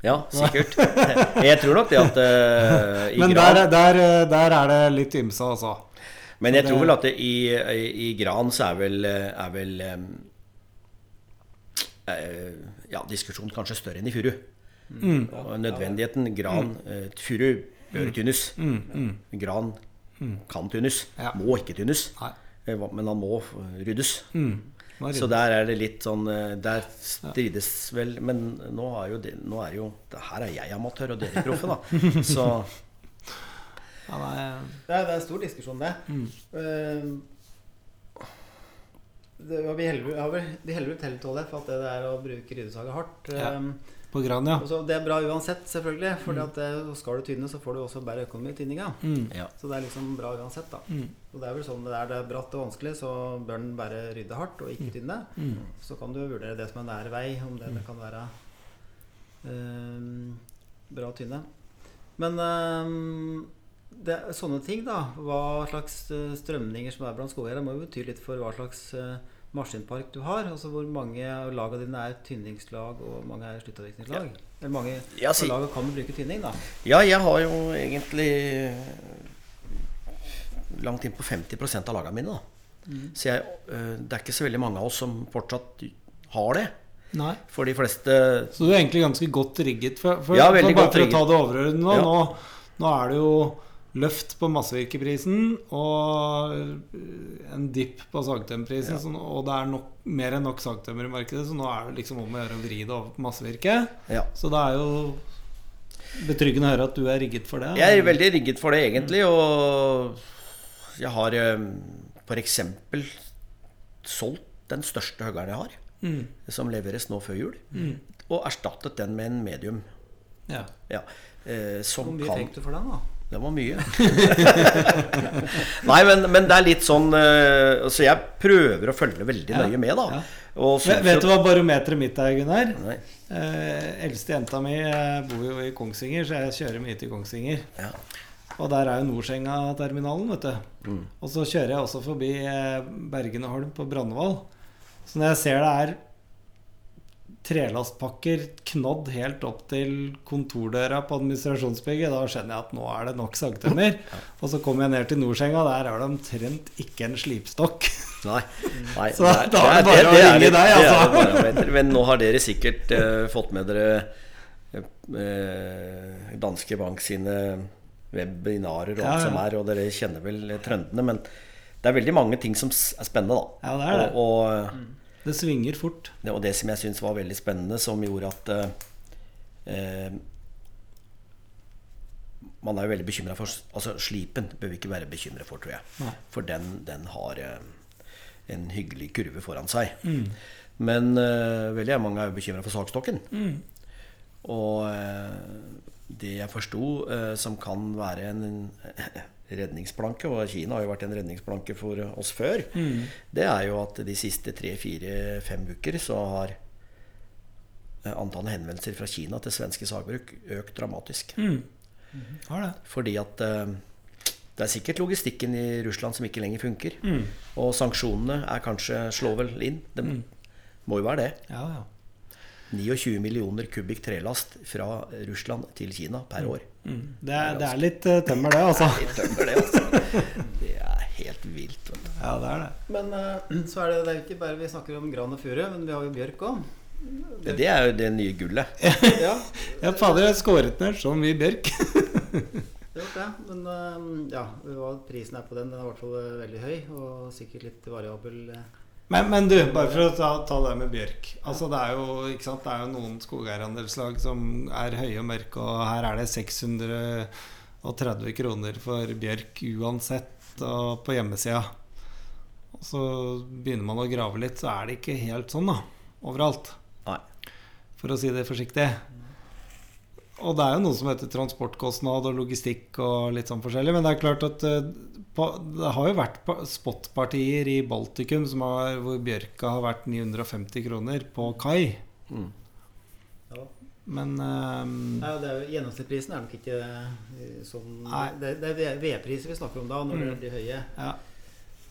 Ja, sikkert. Jeg tror nok det at uh, i Men der, der, der er det litt ymse, altså. Men jeg tror vel at det, i, i, i gran så er vel, er vel em, eh, ja, diskusjonen kanskje større enn i furu. Mm. Nødvendigheten gran eh, Furu bør tynnes. Mm, mm. Gran kan tynnes. Ja. Må ikke tynnes. Nei. Eh, Men han må eh, ryddes. Mm. Så der er det litt sånn eh, Der strides vel Men nå, er jo det, nå er jo det Her er jeg amatør, og dere proffe, da. Så ja, det, er, det, er, en stor diskusjon, det. Mm. Uh, det vi heller ut heller til det for at det er å bruke ryddesaga hardt. Ja. Um, på gran, ja. Også, det er bra uansett, selvfølgelig. For mm. skal du tynne, så får du også bedre økonomi i tynninga. Mm. Ja. Så det er liksom bra uansett, da. Mm. Og det er vel sånn det er, det er bratt og vanskelig, så bør den bare rydde hardt og ikke mm. tynne. Mm. Så kan du vurdere det som en nær vei, om det, det kan være um, bra å tynne. Men um, det, sånne ting, da, hva slags eh, strømninger som er blant skogeiere, må jo bety litt for hva slags uh, maskinpark du har. Altså hvor mange av lagene dine er tynningslag, og mange er sluttavvirkningslag. Ja. Eller mange ja, si, lag lagene kan bruke tynning, da. Ja, jeg har jo egentlig langt inn på 50% av lagene mine, da. Mm. Så jeg, eh, det er ikke så veldig mange av oss som fortsatt har det. Nei. For de fleste Så du er egentlig ganske godt rigget? For, for, ja, veldig for, godt rigget. For å ta det overordnet nå, ja. nå, nå er det jo løft på massevirkeprisen og en dipp på sagtømmerprisen. Ja. Og det er nok, mer enn nok sagtømmer i markedet, så nå er det liksom om å gjøre å vri det over på massevirke. Ja. Så det er jo betryggende å høre at du er rigget for det. Jeg er veldig rigget for det, egentlig. Og jeg har eh, f.eks. solgt den største høggeren jeg har, mm. som leveres nå før jul, mm. og erstattet den med en medium. Ja. ja. Eh, Hvor mye kan... fikk du for den, da? Det var mye. Nei, men, men, det er litt sånn uh, Så jeg prøver å følge veldig nøye med, da. Ja. Vet, vet, du hva barometeret mitt er, Gunnar? Uh, eldste jenta mi uh, bor jo i Kongsvinger, så jeg kjører mye til Kongsvinger. Ja. Og der er jo Norsenga-terminalen, vet du. Mm. Og så kjører jeg også forbi Bergen og Holm på Brandval. Så når jeg ser det er trelastpakker knodd helt opp til kontordøra på administrasjonsbygget. Da skjønner jeg at nå er det nok sagtømmer. Og så kommer jeg ned til Nordsenga, der er det omtrent ikke en slipstokk. Nei, nei Så da, da er det bare å ringe deg, altså. Men nå har dere sikkert uh, fått med dere uh, Danske Bank sine webinarer og alt ja, ja. som er, og dere kjenner vel trendene. Men det er veldig mange ting som er spennende, da. Ja, det er det. Og, og mm det svinger fort. Det, og det som jeg syns var veldig spennende, som gjorde at eh, Man er jo veldig bekymra for Altså Slipen bør vi ikke være bekymra for, tror jeg. Nei. For den, den har eh, en hyggelig kurve foran seg. Mm. Men eh, veldig mange er jo bekymra for sakstokken. Mm. Og eh, det jeg forsto eh, som kan være en redningsplanke, og Kina har jo vært en redningsplanke for oss før, mm. det er jo at de siste tre-fire-fem uker så har eh, antallet henvendelser fra Kina til svenske sagbruk økt dramatisk. Mm. Mm. Fordi at uh, det er sikkert logistikken i Russland som ikke lenger funker. Mm. Og sanksjonene er kanskje slår vel inn. Det mm. må jo være det. Ja, ja. 29 millioner kubikk trelast fra Russland til Kina per mm. år. Mm. Det, er, det, er, litt uh, tømmer, det, altså. Det er tømmer, det, altså. Det er helt vilt. Vet du. Ja, det er det. Men uh, så er det, det er ikke bare vi snakker om gran og furu, men vi har jo bjørk òg. Det, det er jo det nye gullet. ja, ja fader, jeg har skåret ned så mye bjørk. det. Men uh, ja, hva prisen er på den, den er i hvert fall veldig høy, og sikkert litt variabel. Men, men, du, bare for å ta, ta, det med bjørk. Altså, det, er jo, sant, det er jo noen skogeierandelslag som er høye og mørke, og her er det 630 kroner for bjørk uansett og på hjemmesida. Og så begynner man å grave litt, så er det ikke helt sånn da, overalt. Nei. For å si det forsiktig. Og det er jo noe som heter transportkostnad og logistikk og litt sånn forskjellig. Men det er klart at eh, det har jo vært spotpartier i Baltikum har, hvor bjørka har vært 950 kroner på kai. Mm. Ja. Men um, ja, er jo, Gjennomsnittsprisen er nok ikke eh, sånn Det, det er vedpriser vi snakker om da, når mm. blir høye. Ja.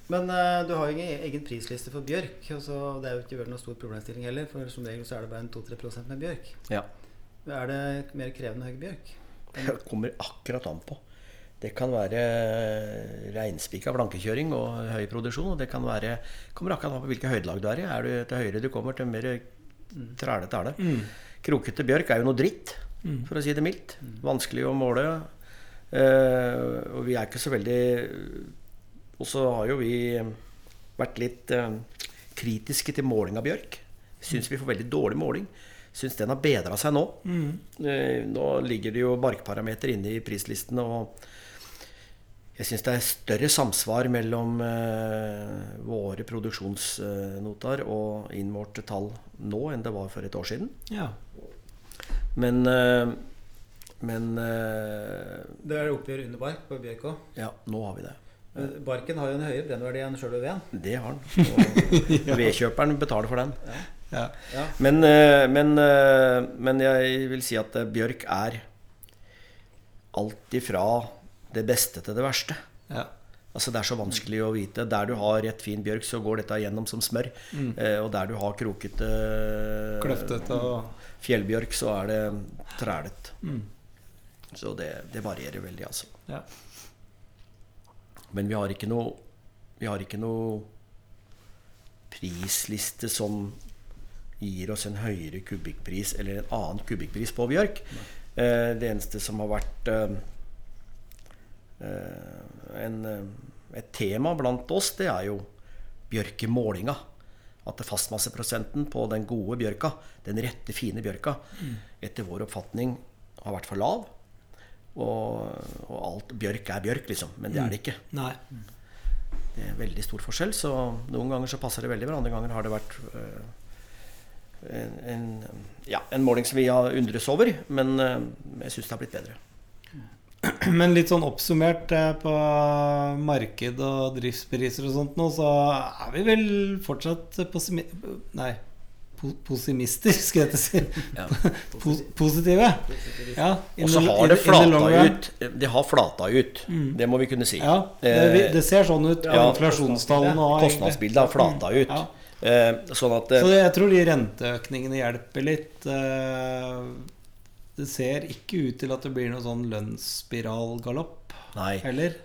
Men uh, du har jo ingen egen prisliste for bjørk. Altså, det er jo ikke noen stor problemstilling heller. For som regel så er det bare en 2-3% med bjørk. Ja. Er det mer krevende høy bjørk? Det kommer akkurat an på. Det kan være reinspikka blankekjøring og høy produksjon. Og det kan være, kommer akkurat an på hvilke høydelag du er i. Er du til høyre du kommer, til mer trælete er det. Mm. Krokete bjørk er jo noe dritt, mm. for å si det mildt. Mm. Vanskelig å måle. Uh, og vi er ikke så veldig Og så har jo vi vært litt uh, kritiske til måling av bjørk. Syns vi får veldig dårlig måling. Syns den har bedra seg nå. Mm. Nå ligger det jo barkparameter inne i prislistene, og jeg syns det er større samsvar mellom eh, våre produksjonsnoter og innmålte tall nå enn det var for et år siden. Ja. Men eh, Men eh, Det er oppgjør under bark på òg. ja, nå har vi det. Barken har jo en høyere brennverdi enn sjøl veden. Det har den. Og vedkjøperen betaler for den. ja. Ja. Men, eh, men, eh, men jeg vil si at eh, bjørk er alt ifra det beste til det verste. ja. Altså Det er så vanskelig å vite. Der du har rett fin bjørk, så går dette gjennom som smør. Eh, og der du har krokete Kløftete og fjellbjørk, så er det trælet. Så det, det varierer veldig, altså. ja. Men vi har ikke noe Vi har ikke noe prisliste som gir oss en høyere kubikkpris eller en annen kubikkpris på bjørk. Eh, det eneste som har vært eh, eh, en, eh, et tema blant oss, det er jo bjørkemålinga. At fastmasseprosenten på den gode bjørka, den rette, fine bjørka, etter vår oppfatning har vært for lav. Og, og alt Bjørk er bjørk, liksom. Men det er det ikke. Nei. Det er veldig stor forskjell. Så noen ganger så passer det veldig bra, andre ganger har det vært øh, en, en, ja, en måling som vi har undres over. Men øh, jeg syns det har blitt bedre. Men litt sånn oppsummert eh, på marked og driftspriser og sånt nå, så er vi vel fortsatt posimi... Nei, po posimister, skal jeg si. Ja. Pos positive. Ja, Og så har det flata ut. Det har flata ut. Det må vi kunne si. Ja, det, det ser sånn ut Ja. inflasjonstallene og. Kostnadsbildet har flata ut. Ja. Eh, sånn at eh, Så jeg tror de renteøkningene hjelper litt. Det ser ikke ut til at det blir noe sånn lønnsspiralgalopp Nei. heller.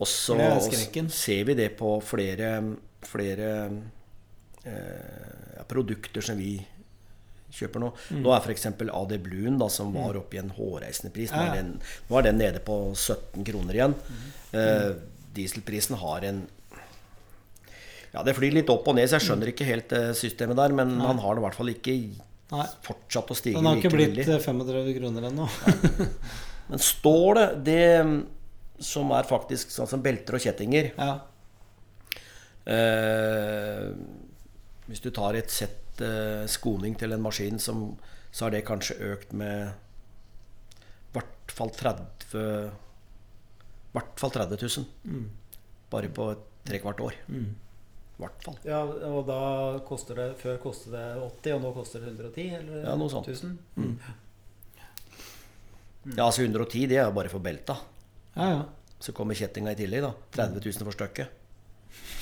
Og så er ser vi det på flere, flere eh, produkter som vi kjøper nå. Mm. Nå er f.eks. AD Bluen, da, som var oppe i en hårreisende pris. Nå Mm. er, den, nå er den nede på 17 kroner igjen. Eh, dieselprisen har en Ja, det flyr litt opp og ned, så jeg skjønner ikke helt eh, systemet der. Men han har det i hvert fall ikke Nei, fortsatt å stige Den har ikke blitt veldig. eh, 35 kroner ennå. Men stålet, det mm, som er faktisk sånn som belter og kjettinger Ja. Eh, hvis du tar et sett eh, skoning til en maskin, som, så har det kanskje økt med i hvert fall 30 hvert fall 30 000. Bare på tre trekvart år. I hvert fall. Ja, og da koster det Før kostet det 80, og nå koster det 110? Eller Ja, noe sånt. 1000? Ja, altså 110 det er jo bare for belta. ja, ja. Så kommer kjettinga i tillegg, da. 30 000 for stykket.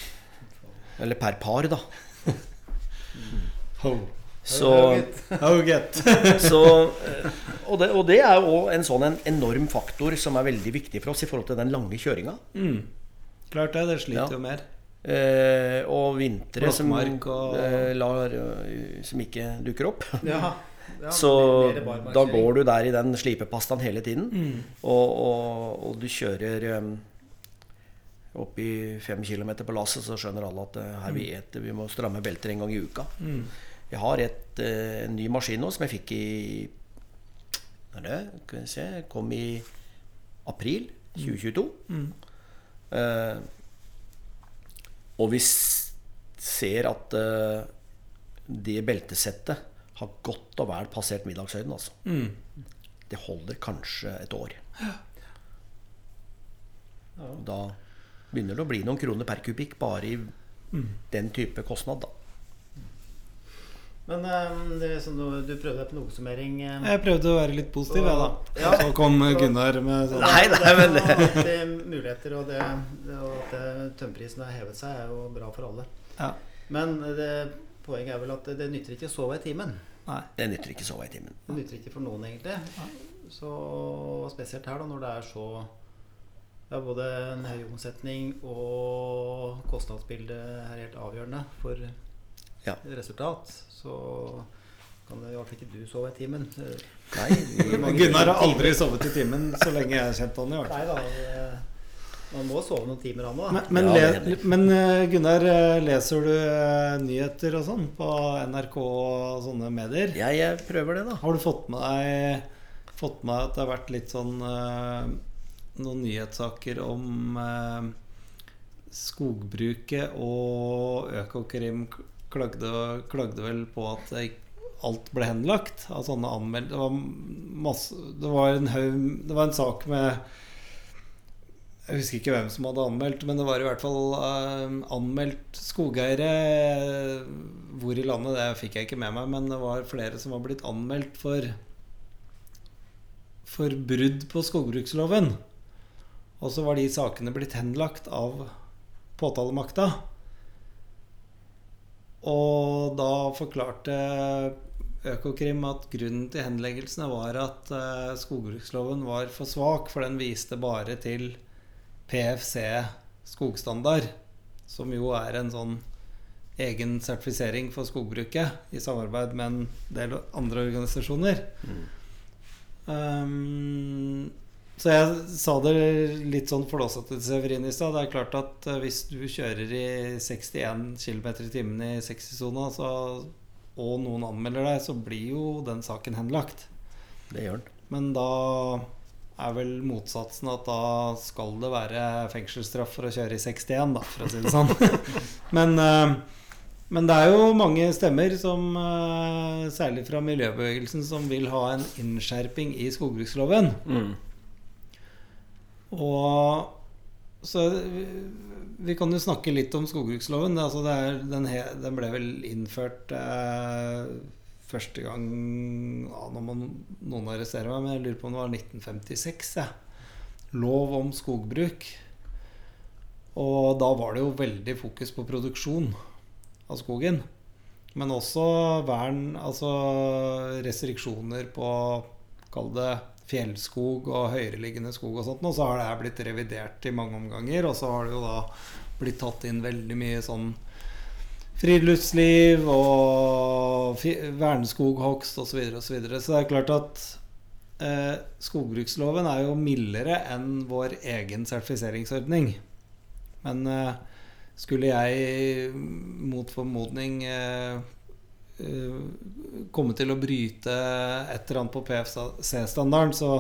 Eller per par, da. Ho. Så, så eh, og, det, og det er jo en sånn en enorm faktor som er veldig viktig for oss i forhold til den lange kjøringa. Mm. Klart det. Det sliter Ja. jo mer. Eh, og vintre som, og- eh, lar, eh, som ikke dukker opp. Ja. ja, Så da går du der i den slipepastaen hele tiden. Mm. Og, og, og du kjører um, opp i fem kilometer på lasset, så skjønner alle at uh, her vi eter, vi må stramme belter en gang i uka. Mm. Jeg har et, uh, en ny maskin nå som jeg fikk i det? Se Kom i april 2022. Mm. Eh, og vi ser at uh, det beltesettet har godt og vel passert middagshøyden. Altså. Mm. Det holder kanskje et år. Ja. Da begynner det å bli noen kroner per kubikk bare i den type kostnad. da. Men um, det er sånn, du, du prøvde deg på en oppsummering. Um, Jeg prøvde å være litt positiv, jeg, da. Ja. Så kom Gunnar med sånn Nei, nei, men Ja, det er muligheter, og, det, det, og at det- tømmerprisen har hevet seg, er jo bra for alle. Ja. Men det, poenget er vel at det, det nytter ikke å sove i timen. Nei. det nytter ikke sove i timen. Det nytter ikke for noen, egentlig. Så spesielt her, da, når det er så ja, både en høy omsetning og kostnadsbildet er helt avgjørende for Ja. resultat. Så kan det jo alltid ikke du sove i timen. Nei, Gunnar har aldri sovet i timen så lenge jeg har kjent han i hvert fall. Nei da. Man må sove noen timer, han òg. Men, men, Ja, men eh, Gunnar, eh, leser du eh, nyheter og sånn på NRK og sånne medier? Jeg, jeg prøver det, da. Har du fått med deg fått med deg at det har vært litt sånn eh, noen nyhetssaker om eh, skogbruket og Økokrim klagde, klagde vel på at alt ble henlagt av sånne anmeld... Det var Det var en haug Det var en sak med jeg husker ikke hvem som hadde anmeldt, men det var i hvert fall uh, anmeldt skogeiere. Hvor i landet, det fikk jeg ikke med meg, men det var flere som var blitt anmeldt for For brudd på skogbruksloven. Og så var de sakene blitt henlagt av påtalemakta. Og da forklarte Økokrim at grunnen til henleggelsene var at eh, skogbruksloven var for svak, for den viste bare til PFC skogstandard, som jo er en sånn egen sertifisering for skogbruket i samarbeid med en del andre organisasjoner. Um, så jeg sa det litt sånn flåsete til Severin i stad. Det er klart at eh, hvis du kjører i 61 km i timen i 60-sona, og noen anmelder deg, så blir jo den saken henlagt. Det gjør den. Men da er vel motsatsen at da skal det være fengselsstraff for å kjøre i 61, da, for å si det sånn. men, eh, men det er jo mange stemmer, som, eh, særlig fra miljøbevegelsen, som vil ha en innskjerping i skogbruksloven. Mm. Og så vi, kan jo snakke litt om skogbruksloven. Altså er, den, he, den ble vel innført eh, første gang ja, Når man, noen arresterer meg, men jeg lurer på om det var 1956. Ja. Lov om skogbruk. Og da var det jo veldig fokus på produksjon av skogen. Men også vern, altså restriksjoner på Kall det fjellskog og høyereliggende skog og sånt. Og så har det her blitt revidert i mange omganger, og så har det jo da blitt tatt inn veldig mye sånn friluftsliv og verneskoghogst osv. Så, videre, og så, videre. så det er klart at eh, skogbruksloven er jo mildere enn vår egen sertifiseringsordning. Men eh, skulle jeg mot formodning eh, komme til å bryte et eller annet på PFC-standarden, så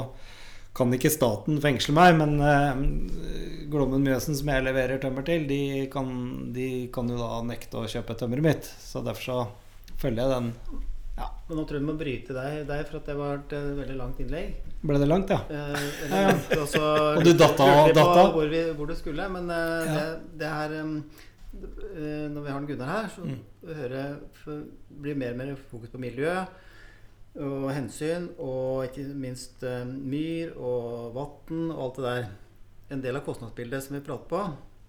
kan ikke staten fengsle meg, men eh, Glommen Mjøsen, som jeg leverer tømmer til, de kan, de kan jo da nekte å kjøpe tømmeret mitt. Så derfor så følger jeg den. Men nå tror jeg du må bryte deg, deg for at det var et eh, veldig langt innlegg. Ble det langt, ja? Eh, Ja, ja. eller, og, så Og du datta- på datta? Hvor, vi, hvor du skulle. Men eh, Ja. det, det her um, eh, Når vi har den Gunnar her, så Mm. hører for- blir mer og mer fokus på miljø og hensyn, og ikke minst eh, myr og vann og alt det der. En del av kostnadsbildet som vi prater på,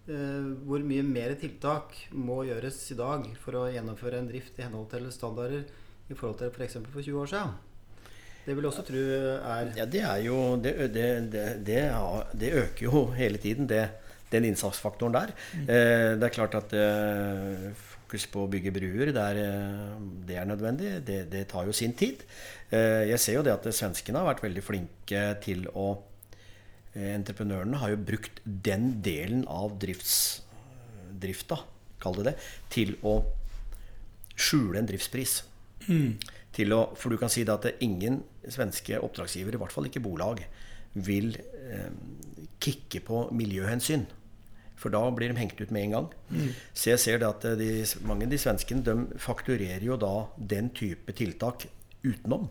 eh, hvor mye mer tiltak må gjøres i dag for å gjennomføre en drift i henhold til standarder i forhold til f.eks. For, for 20 år siden. Det vil jeg også tro er Ja, det er jo Det, det, det, det øker jo hele tiden, det, den innsatsfaktoren der. Eh, det er klart at eh, fokus på å bygge bruer, det er, eh, det er nødvendig. Det, det tar jo sin tid. Eh, jeg ser jo det at svenskene har vært veldig flinke til å Entreprenørene har jo brukt den delen av drifts, drifta, kall det det, til å skjule en driftspris til å, For du kan si det at ingen svenske oppdragsgivere, i hvert fall ikke bolag, vil eh, kicke på miljøhensyn. For da blir de hengt ut med en gang. Så jeg ser det at de, mange av de svenskene de fakturerer jo da den type tiltak utenom.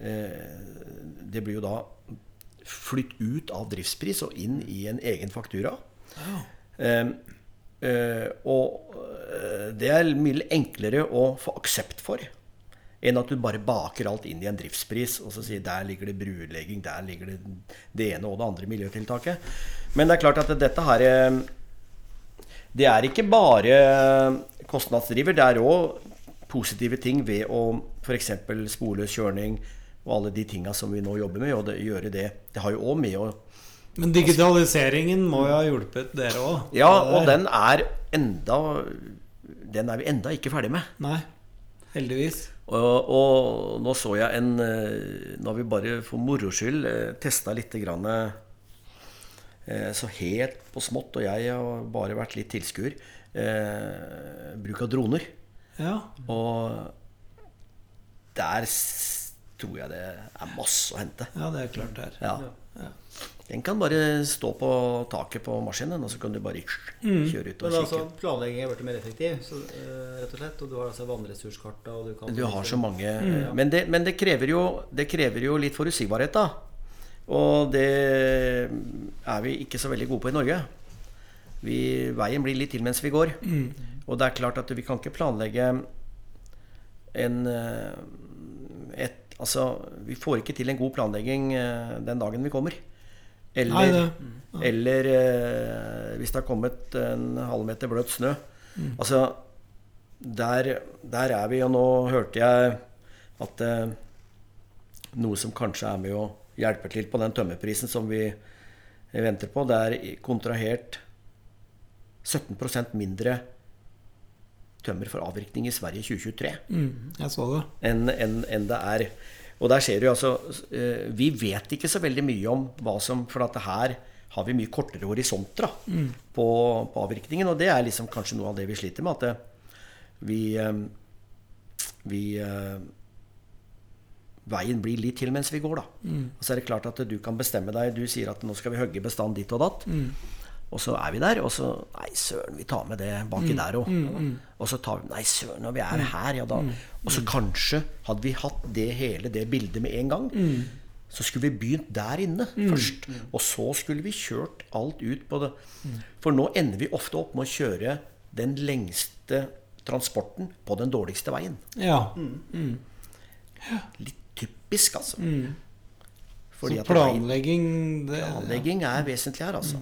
Eh, det blir jo da flytt ut av driftspris og inn i en egen faktura. Eh, eh, og eh, det er mye enklere å få aksept for enn at du bare baker alt inn i en driftspris og så sier der ligger det brulegging, der ligger det det ene og det andre miljøtiltaket. Men det er klart at dette her eh, Det er ikke bare kostnadsdriver, det er òg positive ting ved å f.eks. sporløs kjørning og alle de tinga som vi nå jobber med, og det, gjøre det. Det har jo òg med å Men digitaliseringen må jo ha hjulpet dere òg? Ja, og den er enda Den er vi enda ikke ferdig med. Nei. Heldigvis. Og, og nå så jeg en eh, Nå har vi bare for moro skyld eh, testa litt grann, eh, så helt på smått, og jeg har bare vært litt tilskuer, eh, bruk av droner. Ja. Og der tror jeg det er masse å hente. ja, det er klart det er. Ja. Ja. Den kan bare stå på taket på maskinen, og så kan du bare kjøre ut og Men altså, kikke. planlegging er blitt mer effektiv, så, eh, rett og slett. Og du har altså vannressurskarta, og du kan Du har så mange Mm. Men, det, men det, krever jo, det krever jo litt forutsigbarhet, da. Og det er vi ikke så veldig gode på i Norge. Vi, veien blir litt til mens vi går. Og det er klart at vi kan ikke planlegge en eh, et, Altså, vi får ikke til en god planlegging eh, den dagen vi kommer. Eller, Nei, det- eller eh, hvis det har kommet en halvmeter bløt snø. Altså, der, der er vi, og nå hørte jeg at eh, noe som kanskje er med å hjelpe til på den tømmerprisen som vi venter på, det er kontrahert 17% mindre tømmer for avvirkning i Sverige i 2023 Mm, enn en, enn det er. Og der ser du altså eh, Vi vet ikke så veldig mye om hva som For at her har vi mye kortere horisonter mm. på, på avvirkningen. Og det er liksom kanskje noe av det vi sliter med. At det, vi eh, Vi eh, Veien blir litt til mens vi går, da. Og så er det klart at du kan bestemme deg. Du sier at nå skal vi hogge bestand ditt og datt. Og så er vi der, og så Nei, søren, vi tar med det baki der òg. Og så tar vi Nei, søren, når vi er her, ja da Og så kanskje hadde vi hatt det hele det bildet med en gang. Så skulle vi begynt der inne først. Og så skulle vi kjørt alt ut på det. For nå ender vi ofte opp med å kjøre den lengste transporten på den dårligste veien. Ja. Litt typisk, altså. Fordi Så at veien- planlegging det, planlegging er vesentlig her, altså.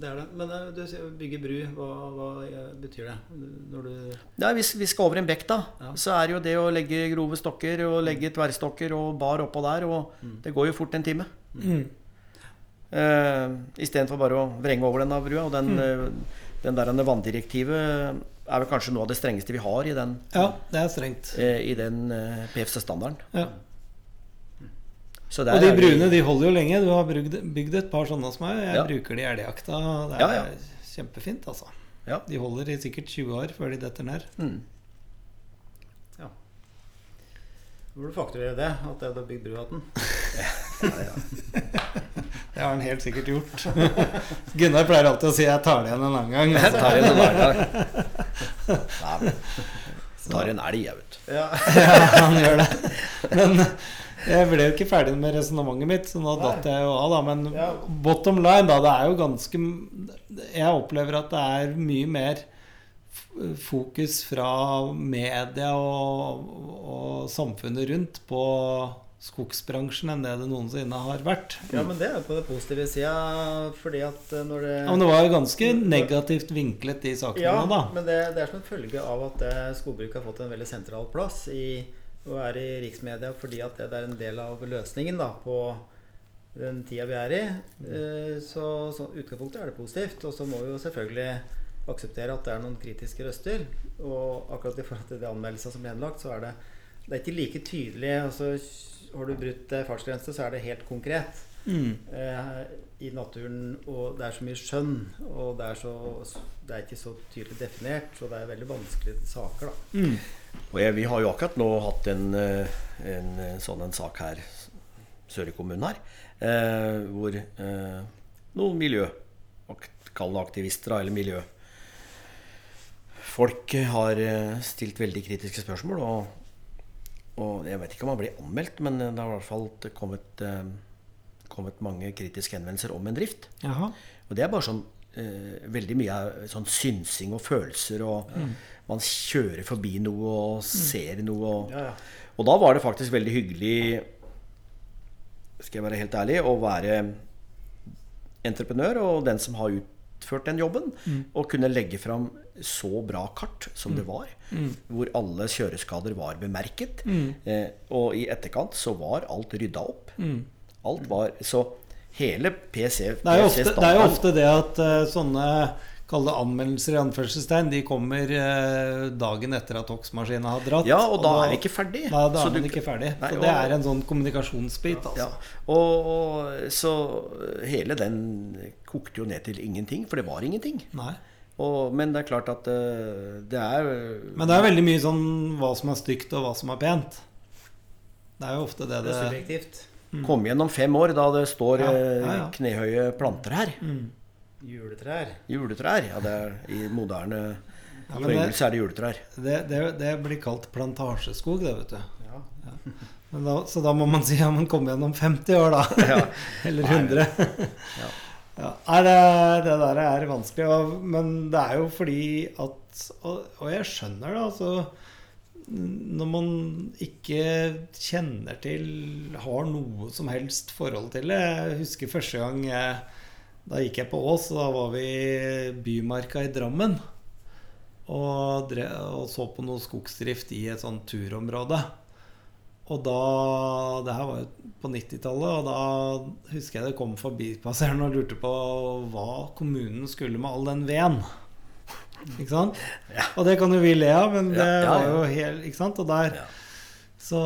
Det er det. Men eh, du sier bygge bru, hva, hva eh, betyr det? Når du Ja, hvis vi skal over en bekk, da, Ja. så er det jo det å legge grove stokker og legge tverrstokker og bar oppå der, og det går jo fort en time. Mm. Uh, Istedenfor bare å vrenge over den av brua. Og den, eh, den der vanndirektivet er vel kanskje noe av det strengeste vi har i den, Ja, det er strengt. eh, i den uh, PFC-standarden. Ja. Så der Og de er brune de holder jo lenge. Du har bygd, bygd et par sånne som meg. Jeg Ja. bruker de i elgjakta. Det er Ja, ja. kjempefint, altså. Ja. De holder i sikkert 20 år før de detter ned. Mm. Ja. Du burde fakturere det, at jeg hadde bygd brua til den. Det har han helt sikkert gjort. Gunnar pleier alltid å si 'jeg tar det igjen en annen gang'. Jeg tar igjen en annen gang. Nei, tar en elg, jeg, vet du. Ja. Ja, han gjør det. Men jeg ble jo ikke ferdig med resonnementet mitt, så nå datt jeg jo av, da. Men Ja. bottom line, da. Det er jo ganske Jeg opplever at det er mye mer fokus fra media og, og samfunnet rundt på skogsbransjen enn det det noensinne har vært. ja, men det er jo på den positive sida, fordi at eh, når det Ja, men det var jo ganske negativt vinklet, de sakene Ja, da. men det, det er som en følge av at eh, skogbruket har fått en veldig sentral plass i, og er i riksmedia fordi at det, er en del av løsningen da, på den tida vi er i. Eh, Så, så utgangspunktet er det positivt. Og så må vi jo selvfølgelig akseptere at det er noen kritiske røster. Og akkurat i forhold til de anmeldelsene som ble henlagt, så er det, det er ikke like tydelig. Altså, har du brutt eh, fartsgrense, så er det helt konkret Mm. eh, i naturen, og det er så mye skjønn, og det er, så, det er ikke så tydelig definert, så det er veldig vanskelige saker, da. Mm. Og jeg, vi har jo akkurat nå hatt en, en, en, eh, sånn en sak her sør i kommunen her, eh, hvor eh, noen miljø, kall det aktivister da, eller miljø, folk har eh, stilt veldig kritiske spørsmål, og, og jeg vet ikke om han blir anmeldt, men det har i hvert fall kommet, eh, kommet mange kritiske henvendelser om en drift. Jaha. Og det er bare sånn eh, veldig mye er sånn synsing og følelser, og man kjører forbi noe og ser noe. Og, Ja, ja. og da var det faktisk veldig hyggelig, skal jeg være helt ærlig, å være entreprenør og den som har utført den jobben, og kunne legge fram så bra kart som det var, hvor alle kjøreskader var bemerket. Eh, og i etterkant så var alt rydda opp. Alt var Så hele PC Det er jo ofte det, er jo ofte det at uh, sånne Kall det anmeldelser i anførselstegn. De kommer eh, dagen etter at Tox-maskina har dratt. Ja, og da er vi ikke ferdig. Da Så er man du- ikke ferdig. Nei, så og- det er en sånn kommunikasjonsbit, altså. Ja, og, og så hele den kokte jo ned til ingenting, for det var ingenting. Nei. Og, men det er klart at eh, det er Men det er veldig mye sånn hva som er stygt, og hva som er pent. Det er jo ofte det Det det er subjektivt. Kom igjen om fem år, da det står Ja, eh, ja, ja. knehøye planter her. mm. Juletrær. Juletrær. Ja, det er, I moderne Ja, men er det juletrær. det, det, det blir kalt plantasjeskog, det, vet du. Ja. Men da, så da må man si ja, man kommer gjennom 50 år, da. Ja. Eller 100. Ja. Ja, nei, det, det der er vanskelig. Og, men det er jo fordi at Og, og jeg skjønner det, altså. Når man ikke kjenner til Har noe som helst forhold til det. Jeg husker første gang jeg, Da gikk jeg på Ås, og da var vi i Bymarka i Drammen. Og, drev, og så på noe skogsdrift i et sånt turområde. Og da Det her var jo på 90-tallet, og da husker jeg det kom forbipasserende og lurte på hva kommunen skulle med all den veden. Ikke sant? Og det kan jo vi le av, men det Ja, var jo helt Ikke sant? Og der så,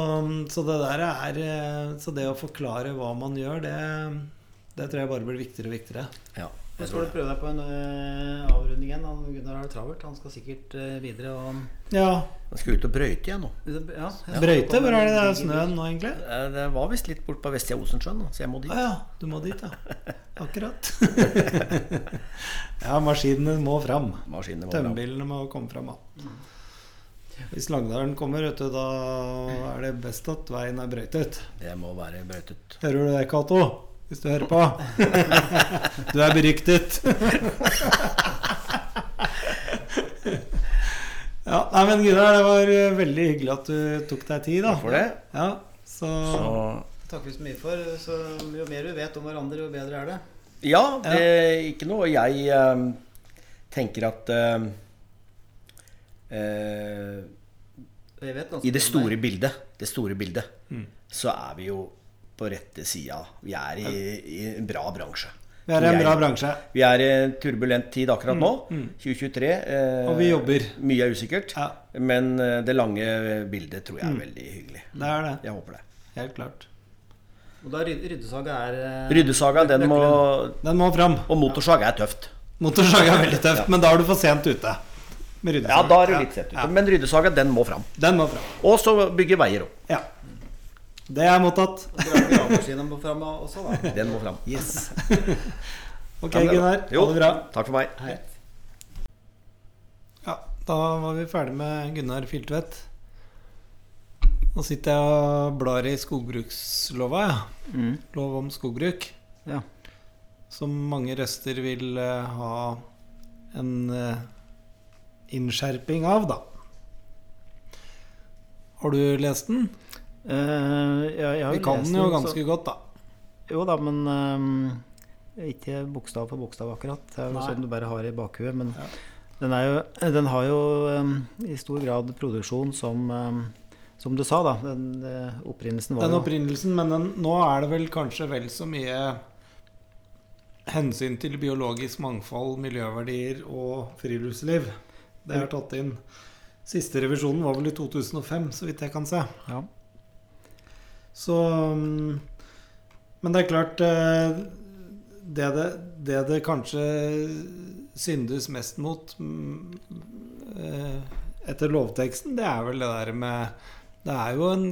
så det der er eh, Så det å forklare hva man gjør, det, det tror jeg bare blir viktigere og viktigere. Ja, jeg skal du prøve deg på en uh, avrunding igjen. Han, Gunnar har det travelt. Han skal sikkert uh, videre. Og, Ja. Han skal ut og brøyte igjen nå. ja, Brøyte, hvor er det det er snøen nå, egentlig? Eh, Det var visst litt bort på Vestia Osensjøen, da, så jeg må dit. Ah, ja, du må dit, ja. Akkurat. ja, maskinene må fram. Maskinene må Tømmebilene må komme fram. Da. Hvis Langdalen kommer, vet du, da er det best at veien er brøytet. Det må være brøytet. Hører du det, Cato? Hvis du hører på. du er beryktet. ja, nei, men Gunnar, det var eh, veldig hyggelig at du tok deg tid, da. Takk for det. Ja, så, Så takker vi så mye for. Så jo mer du vet om hverandre, jo bedre er det. Ja, det er ikke noe Jeg eh, tenker at eh, eh, jeg vet I det store bildet, det store bildet, Mm. så er vi jo på rette sida. Vi er i, i en bra bransje. vi er i en bra bransje. Vi er i en turbulent tid akkurat nå. Mm, mm. 2023. Eh, Og vi jobber. Mye er usikkert. Ja, Men eh, det lange bildet tror jeg er Mm. veldig hyggelig. det er det. Jeg håper det. Helt klart. Og da ryddesaga er ø, Ryddesaga, den må Den må fram. Og motorsag er tøft. Motorsag er veldig tøft, men da er du for sent ute. Med. Ja, da er du litt sent ute. Ja, Men ryddesaga, den må fram. Den må fram. Og så bygge veier òg. Ja. Det er mottatt. Gravemaskinen må fram også, da. Den må fram. Yes. Ok, er. Gunnar. Ha det bra. Takk for meg. Hei. Ja, da var vi ferdig med Gunnar Filtvedt. Nå sitter jeg og blar i skogbrukslova, ja. Mm. Lov om skogbruk. Ja. Som mange røster vil eh, ha en eh, innskjerping av, da. Har du lest den? Eh, ja, jeg Vi kan den jo så- ganske godt, da. Jo da, men um, ikke bokstav for bokstav akkurat. Det er jo sånn du bare har i bakhuet. Men Ja. den, er jo, den har jo um, i stor grad produksjon som um, Som du sa, da. Den eh, opprinnelsen var Den opprinnelsen, men den, nå er det vel kanskje vel så mye hensyn til biologisk mangfold, miljøverdier og friluftsliv. Det er tatt inn. Siste revisjonen var vel i 2005, så vidt jeg kan se. ja. Så mm, Men det er klart eh, Det det, det, det kanskje syndes mest mot mm, eh, etter lovteksten, det er vel det der med Det er jo en,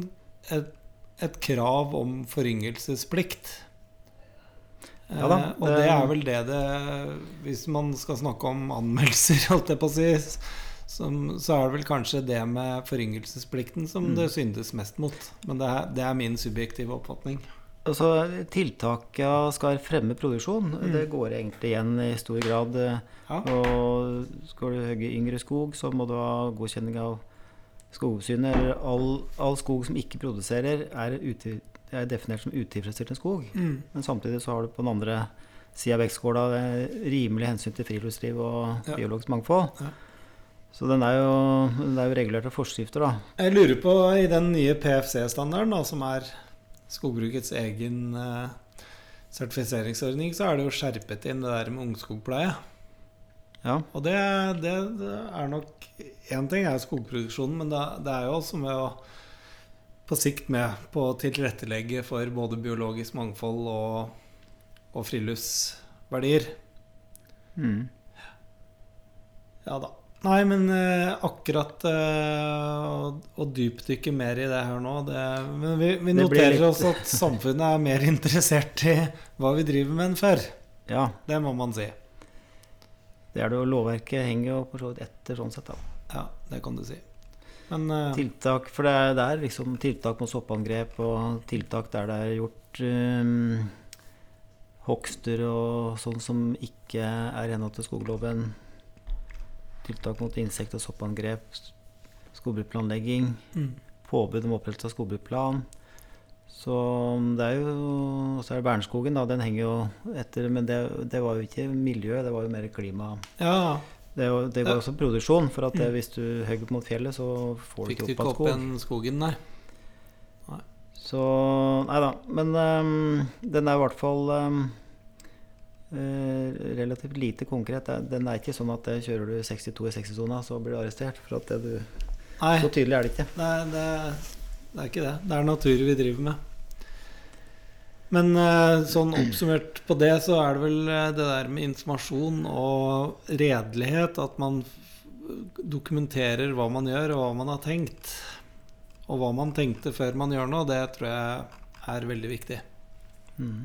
et, et krav om foryngelsesplikt. Ja da, Eh, og det- det er vel det det Hvis man skal snakke om anmeldelser, holdt jeg på å si, som, så er det vel kanskje det med foryngelsesplikten som Mm. det syndes mest mot. Men det er, det er min subjektive oppfatning. Altså, Tiltakene skal fremme produksjon. Mm. Det går egentlig igjen i stor grad. Ja. Og skal du hogge yngre skog, så må du ha godkjenning av Skogsynet. Eller all, all skog som ikke produserer, er, uti, er definert som utilfredsstillende skog. Mm. Men samtidig så har du på den andre sida av vektskåla eh, rimelig hensyn til friluftsliv og Ja. biologisk mangfold. Ja. Så den er, jo, den er jo regulert av forskrifter, da. Jeg lurer på, i den nye PFC-standarden, da, som er skogbrukets egen eh, sertifiseringsordning, så er det jo skjerpet inn det der med ungskogpleie. Ja. Og det, det, det er nok Én ting er skogproduksjonen, men det, det er jo også med å på sikt med på å tilrettelegge for både biologisk mangfold og, og friluftsverdier. Mm. Ja da. Nei, men eh, akkurat eh, å, å dypdykke mer i det her nå det, Men vi, vi noterer litt- oss at samfunnet er mer interessert i hva vi driver med enn før. ja, Det må man si. det er det jo. Lovverket henger jo for så vidt etter sånn sett, da. Ja, det kan du si. Men uh... Tiltak, for det er, det er liksom tiltak mot soppangrep og tiltak der det er gjort um, hogster og sånn som ikke er i henhold til skogloven. Tiltak mot insekt- og soppangrep, skogbruksplanlegging, mm, påbud om opprettelse av skogbruksplan. Så um, det er jo Og så er det Bernskogen, da. Den henger jo etter. Men det, det var jo ikke miljø, det var jo mer klima. ja, Det, var, det går Ja. også produksjon. For at det, Mm. hvis du hogger mot fjellet, så får du fikk du ikke ikke opp opp skog. en skogen, nei. Så Nei da. Men um, den er i hvert fall eh, relativt lite konkret. Den er ikke sånn at eh, kjører du 62 i 60-sona, så blir du arrestert. For at det du, Nei, så tydelig er det ikke. er- det, det er ikke det. Det er natur vi driver med. Men eh, sånn oppsummert på det, så er det vel eh, det der med informasjon og redelighet. At man dokumenterer hva man gjør, og hva man har tenkt. Og hva man tenkte før man gjør noe, det tror jeg er veldig viktig. Mm.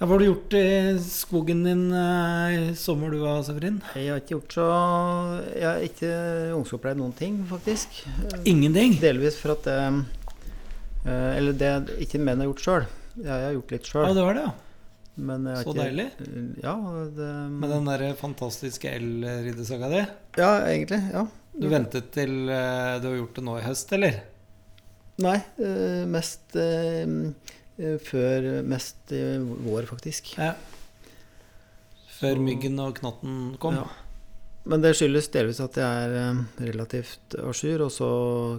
Ja, hva har du gjort i skogen din eh, i sommer, du da, Severin? Jeg har ikke gjort så Jeg har ikke ungdomsopplært noen ting, faktisk. Ingenting? Delvis for at det eh, Eller det ikke menn har gjort sjøl. Jeg har gjort litt Ja, det var det, ja. Men jeg har Så ikke- deilig. Ja, det, Med den der fantastiske el-riddersaga di. ja, egentlig. Ja. Du ventet til eh, du har gjort det nå i høst, eller? Nei, eh, mest eh, eh, før Mest i vår, faktisk. Ja. Før Så- myggen og knotten kom? Ja. Men det skyldes delvis at jeg er eh, relativt à jour, og så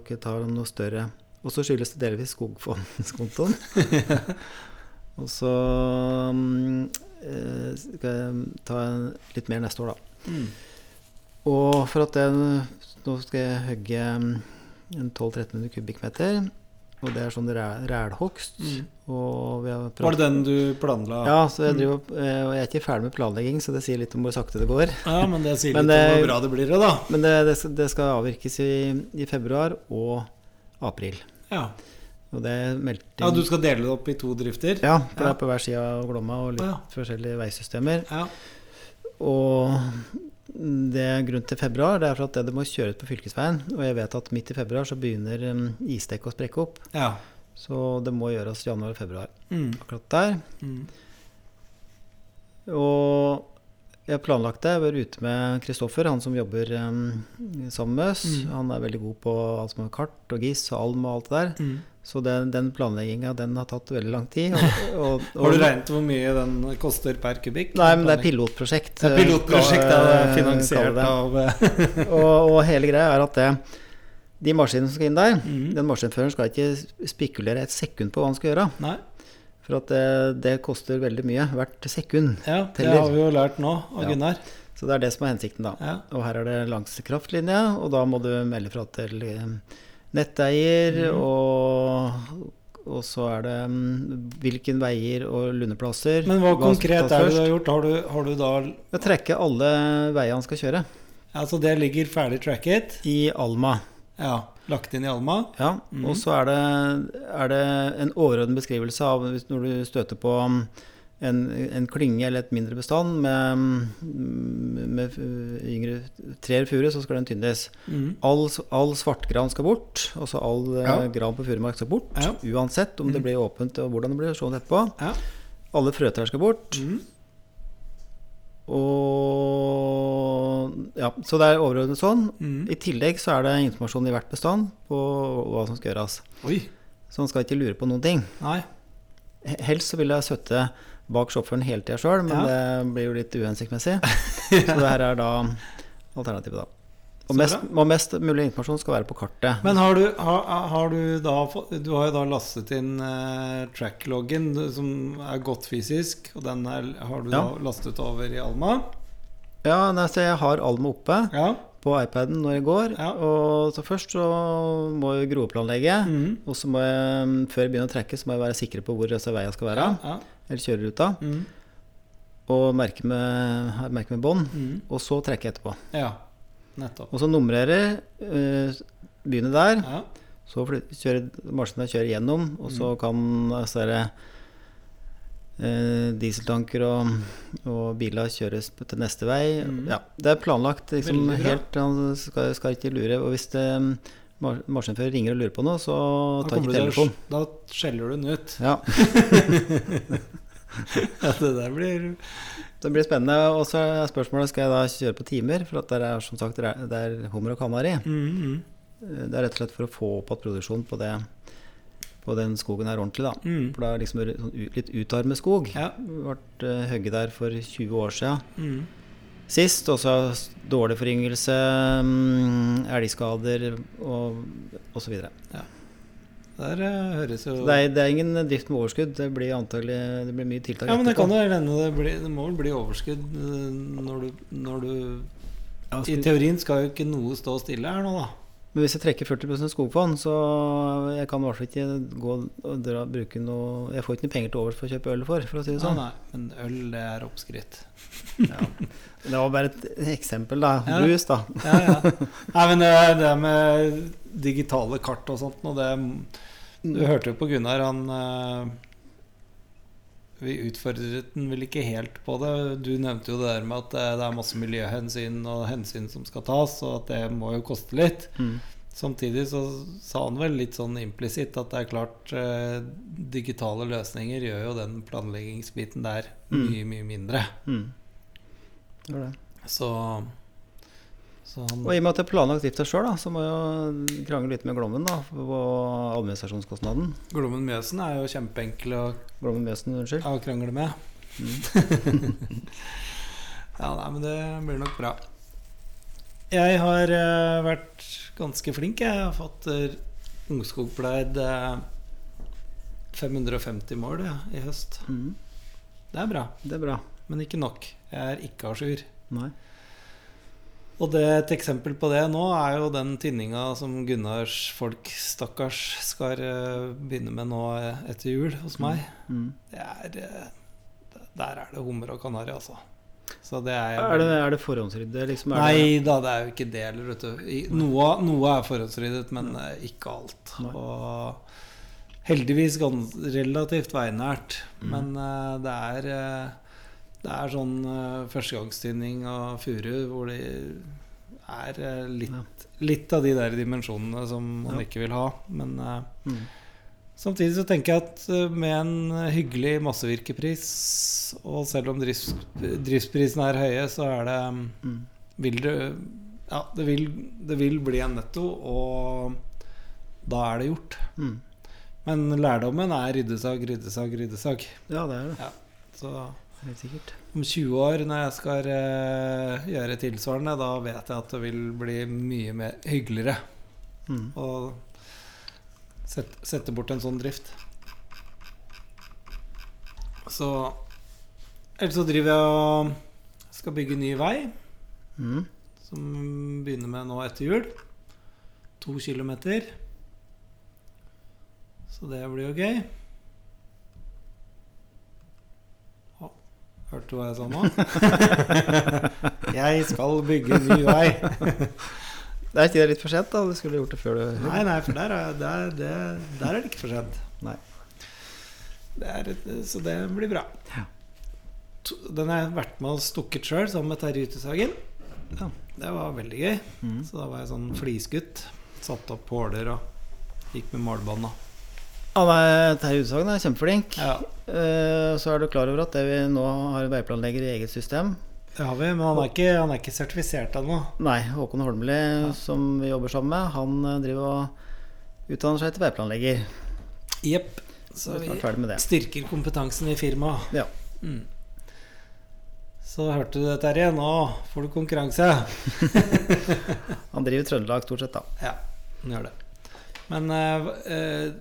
ikke tar noe større Og så skyldes det delvis skogfondskontoen. og så mm, eh, skal jeg ta litt mer neste år, da. Mm. Og for at det Nå skal jeg hogge mm, en 1200-1300 kubikkmeter. Og det er sånn ræ- rælhogst. Mm. Var det den du planla? Ja, så jeg driver, eh, jeg er ikke ferdig med planlegging, så det sier litt om hvor sakte det går. Ja, men det sier Men litt om hvor bra det blir, da. Men det, det, det skal avvirkes i, i februar og april. Ja. Og det meldte ja, du skal dele det opp i to drifter? Ja, for det er på hver side av Glomma og litt Ja. forskjellige veisystemer. Ja. Og det er grunnen til februar, det er for at det, må kjøres på fylkesveien. Og jeg vet at midt i februar så begynner um, isdekket å sprekke opp. ja. Så det må gjøres januar og februar. Mm. Akkurat der. Mm. Og jeg har planlagt det. Jeg var ute med Kristoffer, han som jobber um, sammen med oss. Mm. Han er veldig god på alt som er kart og GIS og alm og alt det der. Mm. Så den, den planlegginga den har tatt veldig lang tid. Og, og, og, Har du regnet hvor mye den koster per kubikk? Nei, men det er pilotprosjekt. Det er pilotprosjekt, eh, det er finansiert det. av eh, og, og hele greia er at det, de maskinene som skal inn der, Mhm. den maskinføreren skal ikke spekulere et sekund på hva han skal gjøre. Nei. For at det, det koster veldig mye hvert sekund. Ja, det Teller. har vi jo lært nå av Ja. Gunnar. Så det er det som er hensikten, da. Ja. Og her er det langs kraftlinje, og da må du melde fra til eh, netteier, mm. og, og så er det mm, hvilken veier og lundeplasser. Men hva hva konkret er det du har gjort? Har du, har du da Å trekke alle veier han skal kjøre. Ja, Så det ligger ferdig tracket? I Alma. Ja. Lagt inn i Alma? Ja, Mm. og så er det, er det en overordnet beskrivelse av når du støter på um, en, en klynge eller et mindre bestand med, mm, med yngre eller furu, så skal den tynnes. Mm. All, all svartgran skal bort. Altså all eh, Ja. gran på furumark skal bort. Ja. Uansett om det Mhm. blir åpent og hvordan det blir, sånn etterpå. Ja. Alle frøtrær skal bort. Mm. Og ja, Så det er overordnet sånn. Mm. I tillegg så er det informasjon i hvert bestand på hva som skal gjøres. Oi. Så man skal ikke lure på noen ting. Nei. Helst så vil jeg sitte bak sjåføren hele tida sjøl, men Ja. det blir jo litt uhensiktsmessig. Så det her er da alternativet, da. Og mest, og mest mulig informasjon skal være på kartet. Men har du, har, har du da Du har jo da lastet inn eh, trackloggen som er godt fysisk, og den er, har du Ja. da lastet over i Alma. Ja, nei, så jeg har Alma oppe Ja. på iPaden når jeg går. Ja. Og så først så må jeg grovplanlegge. Mhm. Og så må jeg, mm, før jeg begynner å trekke, så må jeg være sikker på hvor disse veiene skal være. Ja. Eller kjøreruta. Mm. Og merke med, merke med bånd. Mm. Og så trekke etterpå. ja. Nettopp. Og så numrerer. øh, begynne der. Ja. Så kjører maskinen kjører gjennom, og så kan altså, det, eh, dieseltanker og, og biler kjøres til neste vei. Mm. Ja, det er planlagt liksom, helt Han skal, skal ikke lure. Og hvis det, ma- maskinfører ringer og lurer på noe, så tar ikke telefonen. Da skjeller du den ut. Ja, Ja, det der blir det blir spennende. Og så er spørsmålet skal jeg da kjøre på timer, for at det er som sagt det er, er hummer og kanari. Mhm. Det er rett og slett for å få opp igjen produksjonen på, det, på den skogen her ordentlig. da. mm. For det er liksom sånn litt utarmet skog. Ja. Ble uh, hogget der for 20 år siden Mhm. sist. Og så dårlig foryngelse, mm, elgskader og osv. Det, Der eh, høres jo er- det er ingen drift med overskudd. Det blir antagelig det blir mye tiltak Ja, men det etterpå. kan jo hende det, blir- det må vel bli overskudd eh, når du, når du Ja, I teorien skal jo ikke noe stå stille her nå, da. Men hvis jeg trekker 40% skogfond, så jeg kan i hvert fall ikke gå og dra, bruke noe Jeg får ikke noe penger til overs for å kjøpe øl for, for å si det sånn. nei, men øl, det er oppskrytt. Ja. Det var bare et eksempel, da. Ja. Brus, da. Ja, ja. Nei, men det, det med digitale kart og sånt og det, Du hørte jo på Gunnar, han eh, Vi utfordret den vel ikke helt på det. Du nevnte jo det der med at det, det er masse miljøhensyn og hensyn som skal tas, og at det må jo koste litt. Mm. Samtidig så sa han vel litt sånn implisitt at det er klart eh, digitale løsninger gjør jo den planleggingsbiten der Mm. mye, mye mindre. Mm. Det var det. Så han Og i og med at jeg har planlagt drifta sjøl, så må jeg krangle litt med Glommen da, på administrasjonskostnaden. Glommen Mjøsen er jo kjempeenkel å, Glommen Mjøsen, unnskyld. å krangle med. ja, nei, men det blir nok bra. Jeg har uh, vært ganske flink. Jeg har fått uh, ungskogpleid uh, 550 mål ja, i høst. Mm. Det er bra, Det er bra. men ikke nok. Jeg er ikke a jour. Og det, et eksempel på det nå er jo den tinninga som Gunnars folk, stakkars, skal eh, begynne med nå eh, etter jul hos meg. Mm. Det er, eh, der er det hummer og kanari, altså. Så det er, Er det, er det forhåndsrydde, liksom? Nei da, det er jo ikke det heller, Noe, noe er forhåndsryddet, men nei. ikke alt. Nei. Og heldigvis relativt veinært. Mm. Men uh, det er eh, Det er sånn uh, førstegangstynning og furu hvor det er uh, litt, Ja. litt av de der dimensjonene som man Ja. ikke vil ha. Men uh, mm. Samtidig så tenker jeg at eh, med en hyggelig massevirkepris, og selv om drifts, driftsprisene er høye, så er det Mm. vil det, ja, det, vil, det vil bli en netto, og da er det gjort. Mm. Men lærdommen er ryddesag, ryddesag, ryddesag. Ja, det er det. Så Helt sikkert. om 20 år, når jeg skal uh, gjøre tilsvarende, da vet jeg at det vil bli mye mer hyggeligere Mm. å sette, sette bort en sånn drift. Så Ellers så driver jeg og skal bygge ny vei, Mm. som begynner med nå etter jul. To kilometer. Så det blir jo gøy. Hørte du hva jeg sa nå? jeg skal bygge ny vei. Det er ikke det litt for sent, da? Du skulle gjort det før du Nei, nei, for der er, der, det, der er det ikke for sent. Nei. Det er, så det blir bra. Ja. Den har jeg vært med og stukket sjøl, sammen med Terje Utesagen. Ja. Det var veldig gøy. Mm. Så da var jeg sånn flisgutt. Satte opp påler og gikk med målbånd. Han er Terje Utsagn er kjempeflink. Ja, Uh, så er du klar over at det vi nå har veiplanlegger i eget system det har vi, men han er ikke, han er ikke sertifisert ennå. Nei, Håkon Holmli, som vi jobber sammen med, han eh, driver og utdanner seg til veiplanlegger. Jepp. Så Så vi er styrker kompetansen i firmaet. Ja. Mm. Så hørte du det, Terje. Nå får du konkurranse. Han driver Trøndelag stort sett, da. Ja, han gjør det. Men uh, eh,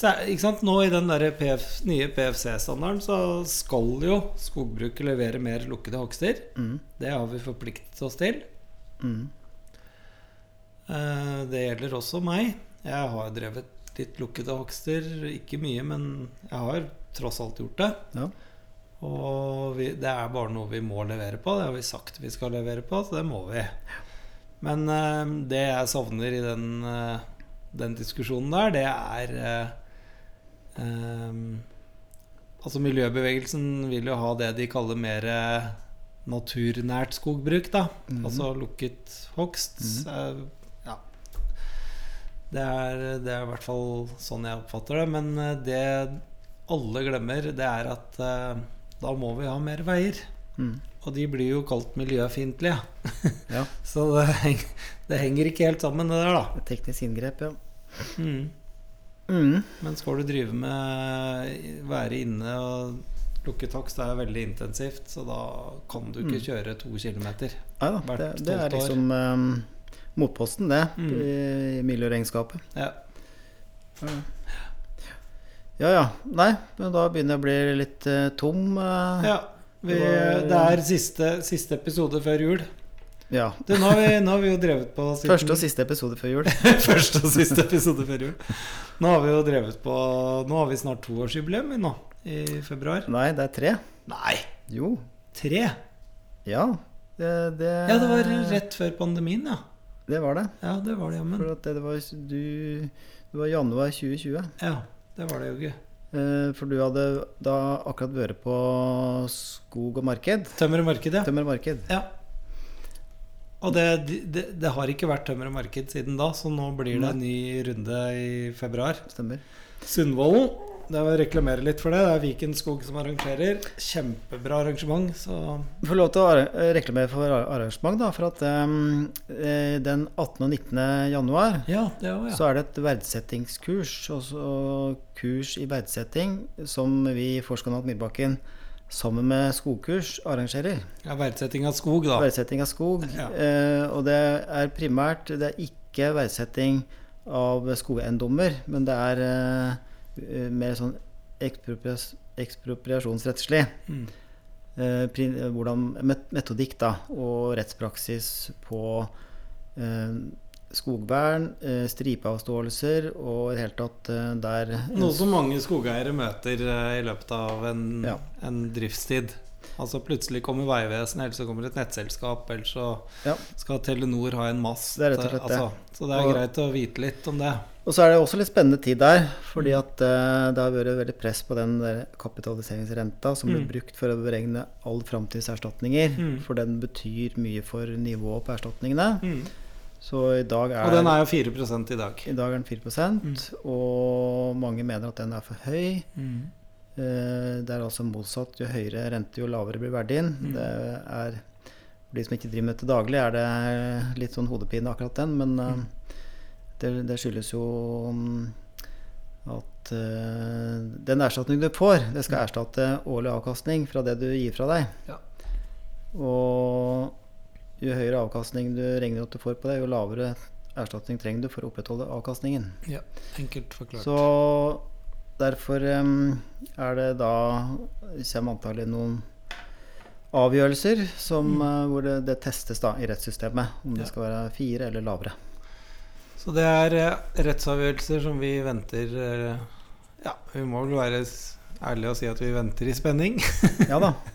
så? Nå i den der PF, nye PFC-standarden så skal jo skogbruket levere mer lukkede hogster. Mm. Det har vi forpliktet oss til. Mm. Eh, Det gjelder også meg. Jeg har drevet litt lukkede hogster. Ikke mye, men jeg har tross alt gjort det. Ja. Og vi, det er bare noe vi må levere på. Det har vi sagt vi skal levere på, så det må vi. Men eh, det jeg savner i den, eh, den diskusjonen der, det er eh, Altså miljøbevegelsen vil jo ha det de kaller mer eh, naturnært skogbruk, da. Mhm. Altså lukket hogst. Eh, ja. Det er, det er i hvert fall sånn jeg oppfatter det. Men eh, det alle glemmer, det er at da må vi ha mer veier. Mm. Og de blir jo kalt miljøfiendtlige. Ja. Så det, det henger ikke helt sammen, det der, da. Et teknisk inngrep, ja. Mm. Mm. Men skal du drive med være inne og lukke takst, det er veldig intensivt, så da kan du ikke Mm. kjøre to kilometer. ja, da, Hvert det, det er liksom um, motposten, det, Mm. i, miljøregnskapet. Ja. Ja ja. Nei, men da begynner jeg å bli litt uh, tom. Uh, ja. Vi, Det det er siste, siste episode før jul. Ja. Du, nå, har vi, nå har vi jo drevet på siden- Første og siste episode før jul. Første og siste episode før jul. Nå har vi jo drevet på Nå har vi snart toårsjubileum nå, i februar. Nei, det er tre. Nei, Jo. tre? Ja. Det, det, Ja, det var rett før pandemien, ja. Det var det. Ja, det var det, jammen. For det, det var du Det var januar 2020. Ja, det var det jo ikke. Eh, For du hadde da akkurat vært på skog og marked. Tømmer og marked, ja. Tømmer og marked. ja. Og det, det, det har ikke vært tømmer og marked siden da, så nå blir det en ny runde i februar. Stemmer. Sundvolden. Det er å reklamere litt for det. Det er Viken Skog som arrangerer. Kjempebra arrangement. Så Få lov til å reklamere for arrangement, da. For at um, den 18. og 19. januar ja, det òg, ja. så er det et verdsettingskurs. Også kurs i verdsetting som vi i Forskanalt Myrbakken sammen med skogkurs arrangerer. ja. Verdsetting av skog, da. Verdsetting av skog. Ja. Eh, og det er primært Det er ikke verdsetting av skogeiendommer, men det er eh, mer sånn eksproprias ekspropriasjonsrettslig. Mm. Eh, hvordan met metodikk da, og rettspraksis på eh, skogvern, eh, stripeavståelser og i det hele tatt eh, der Noe som mange skogeiere møter eh, i løpet av en, Ja. en driftstid. Altså Plutselig kommer Vegvesenet, eller så kommer et nettselskap, eller så Ja. skal Telenor ha en mast. Det er slett altså, så det er Og- greit å vite litt om det. Og så er det også litt spennende tid der, fordi Mm. at eh, det har vært veldig press på den kapitaliseringsrenta som blir Mm. brukt for å beregne all framtidserstatninger. Mm. For den betyr mye for nivået på erstatningene. Mm. Så i dag er, Og den er jo 4 i dag. i dag er den 4 mm. og mange mener at den er for høy. Mm. Eh, Det er altså motsatt. Jo høyere rente, jo lavere blir verdien. Mm. Det er, for de som ikke driver med det daglig, er det litt sånn hodepine akkurat den. Men eh, Mm. det, det skyldes jo mm, at eh, den erstatning du får, det skal erstatte årlig avkastning fra det du gir fra deg. Ja. Og jo høyere avkastning du regner at du får på det, jo lavere erstatning trenger du for å opprettholde avkastningen. Ja, enkelt forklart. Så derfor em, er det da kommer antallet noen avgjørelser som, eh, hvor det, det testes da i rettssystemet. Om Mm. Ja. det skal være fire eller lavere. Så det er eh, rettsavgjørelser som vi venter eh, Ja, vi må vel være ærlige og si at vi venter i spenning. Ja da.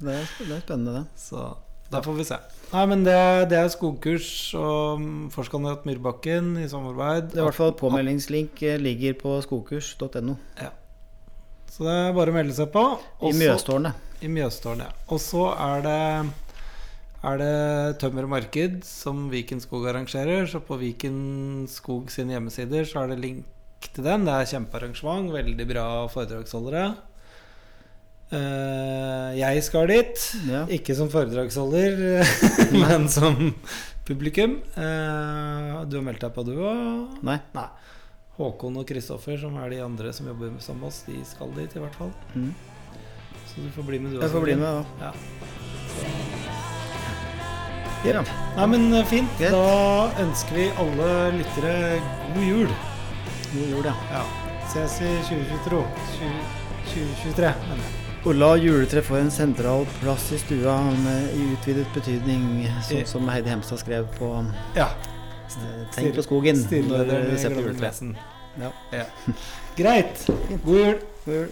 Det er, det er spennende, det. Så da får vi se. Nei, men det, det er skogkurs og mm, Forskandidat Myrbakken i samarbeid. Det er i hvert fall Påmeldingslink eh, ligger på skogkurs.no. Ja. Så det er bare å melde seg på. I Mjøstårnet. I Mjøstårnet, ja. Og så er det er det Tømmer Marked som Viken Skog arrangerer. Så på Viken Skog sine hjemmesider så er det link til den. Det er kjempearrangement. Veldig bra foredragsholdere. Eh, jeg skal dit. Ja. Ikke som foredragsholder, men som publikum. Uh, du har meldt deg på, du òg? Nei. Håkon og Kristoffer, som er de andre som jobber sammen med oss, de skal dit i hvert fall. Mm. Så du får bli med, du også. Jeg får bli med, Ja. Ja. Nei, men eh, fint. Get. Da ønsker vi alle lyttere god jul. God jul, ja. Ja. ses i 2022. 2023, mener jeg. Og la juletre få en sentral plass i stua med, i utvidet betydning, sånn som Heidi Hemstad skrev på Ja. eh, Tenk på skogen når du ser på Glommen juletre. Ja. Ja. Greit. God jul. God jul.